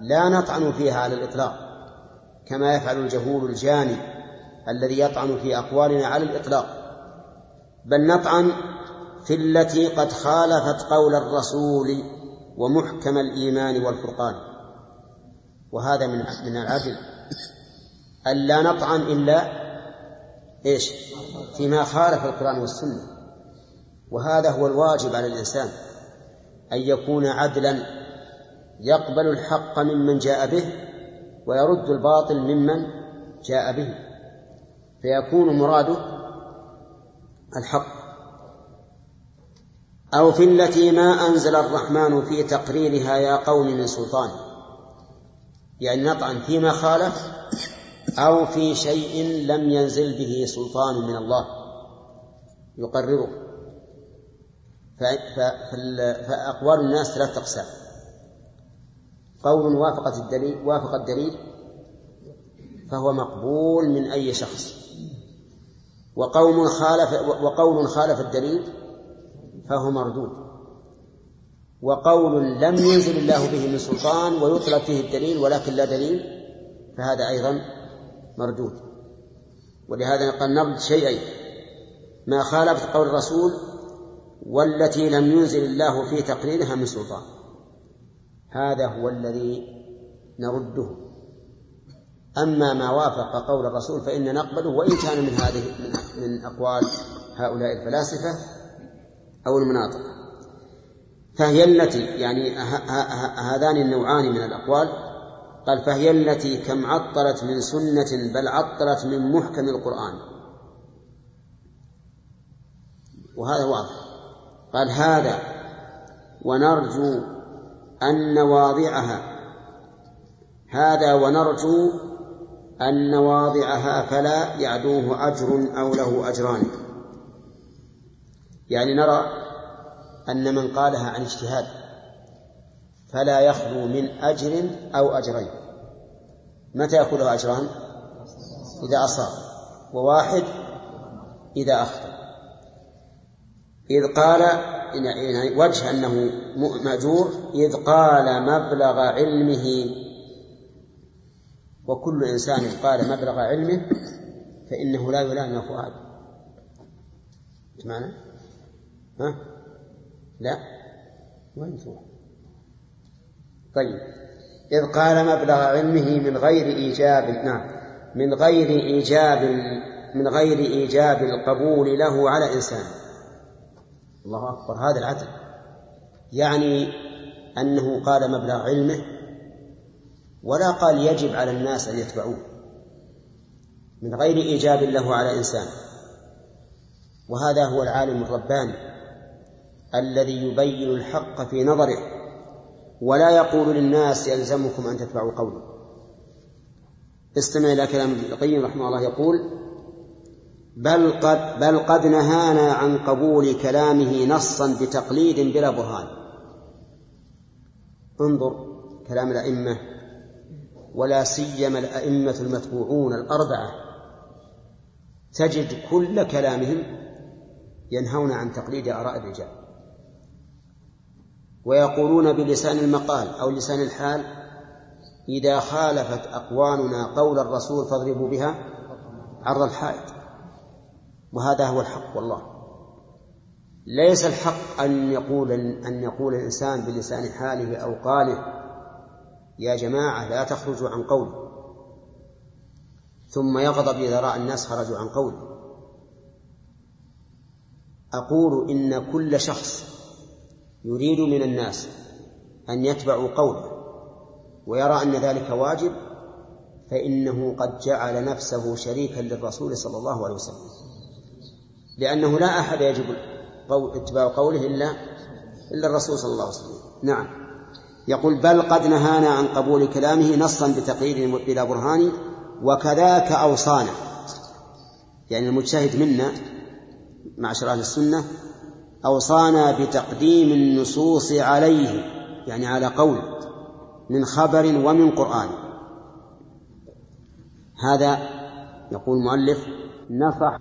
لا نطعن فيها على الإطلاق كما يفعل الجهول الجاني الذي يطعن في أقوالنا على الإطلاق بل نطعن في التي قد خالفت قول الرسول ومحكم الإيمان والفرقان. وهذا من من العدل. ألا نطعن إلا إيش؟ فيما خالف القرآن والسنة. وهذا هو الواجب على الإنسان أن يكون عدلا يقبل الحق ممن جاء به ويرد الباطل ممن جاء به. فيكون مراده الحق. أو في التي ما أنزل الرحمن في تقريرها يا قوم من سلطان. يعني نطعن فيما خالف أو في شيء لم ينزل به سلطان من الله يقرره فأقوال الناس ثلاثة أقسام. قول وافق الدليل وافق الدليل فهو مقبول من أي شخص. وقوم خالف وقول خالف الدليل فهو مردود. وقول لم ينزل الله به من سلطان ويطلب فيه الدليل ولكن لا دليل فهذا أيضا مردود. ولهذا قال نرد شيئين ما خالفت قول الرسول والتي لم ينزل الله في تقريرها من سلطان. هذا هو الذي نرده. أما ما وافق قول الرسول فإن نقبله وإن كان من هذه من أقوال هؤلاء الفلاسفة أو المناطق. فهي التي يعني هذان النوعان من الأقوال. قال فهي التي كم عطلت من سنة بل عطلت من محكم القرآن. وهذا واضح. قال هذا ونرجو أن واضعها هذا ونرجو أن واضعها فلا يعدوه أجر أو له أجران. يعني نرى أن من قالها عن اجتهاد فلا يخلو من أجر أو أجرين. متى له أجران؟ إذا أصاب. وواحد إذا أخطأ. إذ قال وجه أنه مأجور. إذ قال مبلغ علمه. وكل إنسان قال مبلغ علمه فإنه لا يلام فؤاد. معنى؟ ها؟ لا. وين تروح؟ طيب. إذ قال مبلغ علمه من غير إيجاب نعم من غير إيجاب من غير إيجاب القبول له على إنسان. الله أكبر هذا العدل. يعني أنه قال مبلغ علمه ولا قال يجب على الناس أن يتبعوه. من غير إيجاب له على إنسان. وهذا هو العالم الرباني. الذي يبين الحق في نظره ولا يقول للناس يلزمكم أن تتبعوا قولي استمع إلى كلام ابن القيم رحمه الله يقول بل قد بل قد نهانا عن قبول كلامه نصا بتقليد بلا برهان. انظر كلام الأئمة ولا سيما الأئمة المتبوعون الأربعة. تجد كل كلامهم ينهون عن تقليد آراء الرجال. ويقولون بلسان المقال أو لسان الحال إذا خالفت أقوالنا قول الرسول فاضربوا بها عرض الحائط. وهذا هو الحق والله. ليس الحق أن يقول أن يقول الإنسان بلسان حاله أو قاله يا جماعة لا تخرجوا عن قولي. ثم يغضب إذا رأى الناس خرجوا عن قوله أقول إن كل شخص يريد من الناس أن يتبعوا قوله ويرى أن ذلك واجب فإنه قد جعل نفسه شريكا للرسول صلى الله عليه وسلم. لأنه لا أحد يجب اتباع قوله إلا إلا الرسول صلى الله عليه وسلم. نعم. يقول بل قد نهانا عن قبول كلامه نصا بتقرير بلا برهان وكذاك أوصانا. يعني المجتهد منا معشر أهل السنة أوصانا بتقديم النصوص عليه يعني على قول من خبر ومن قرآن. هذا يقول المؤلف نصح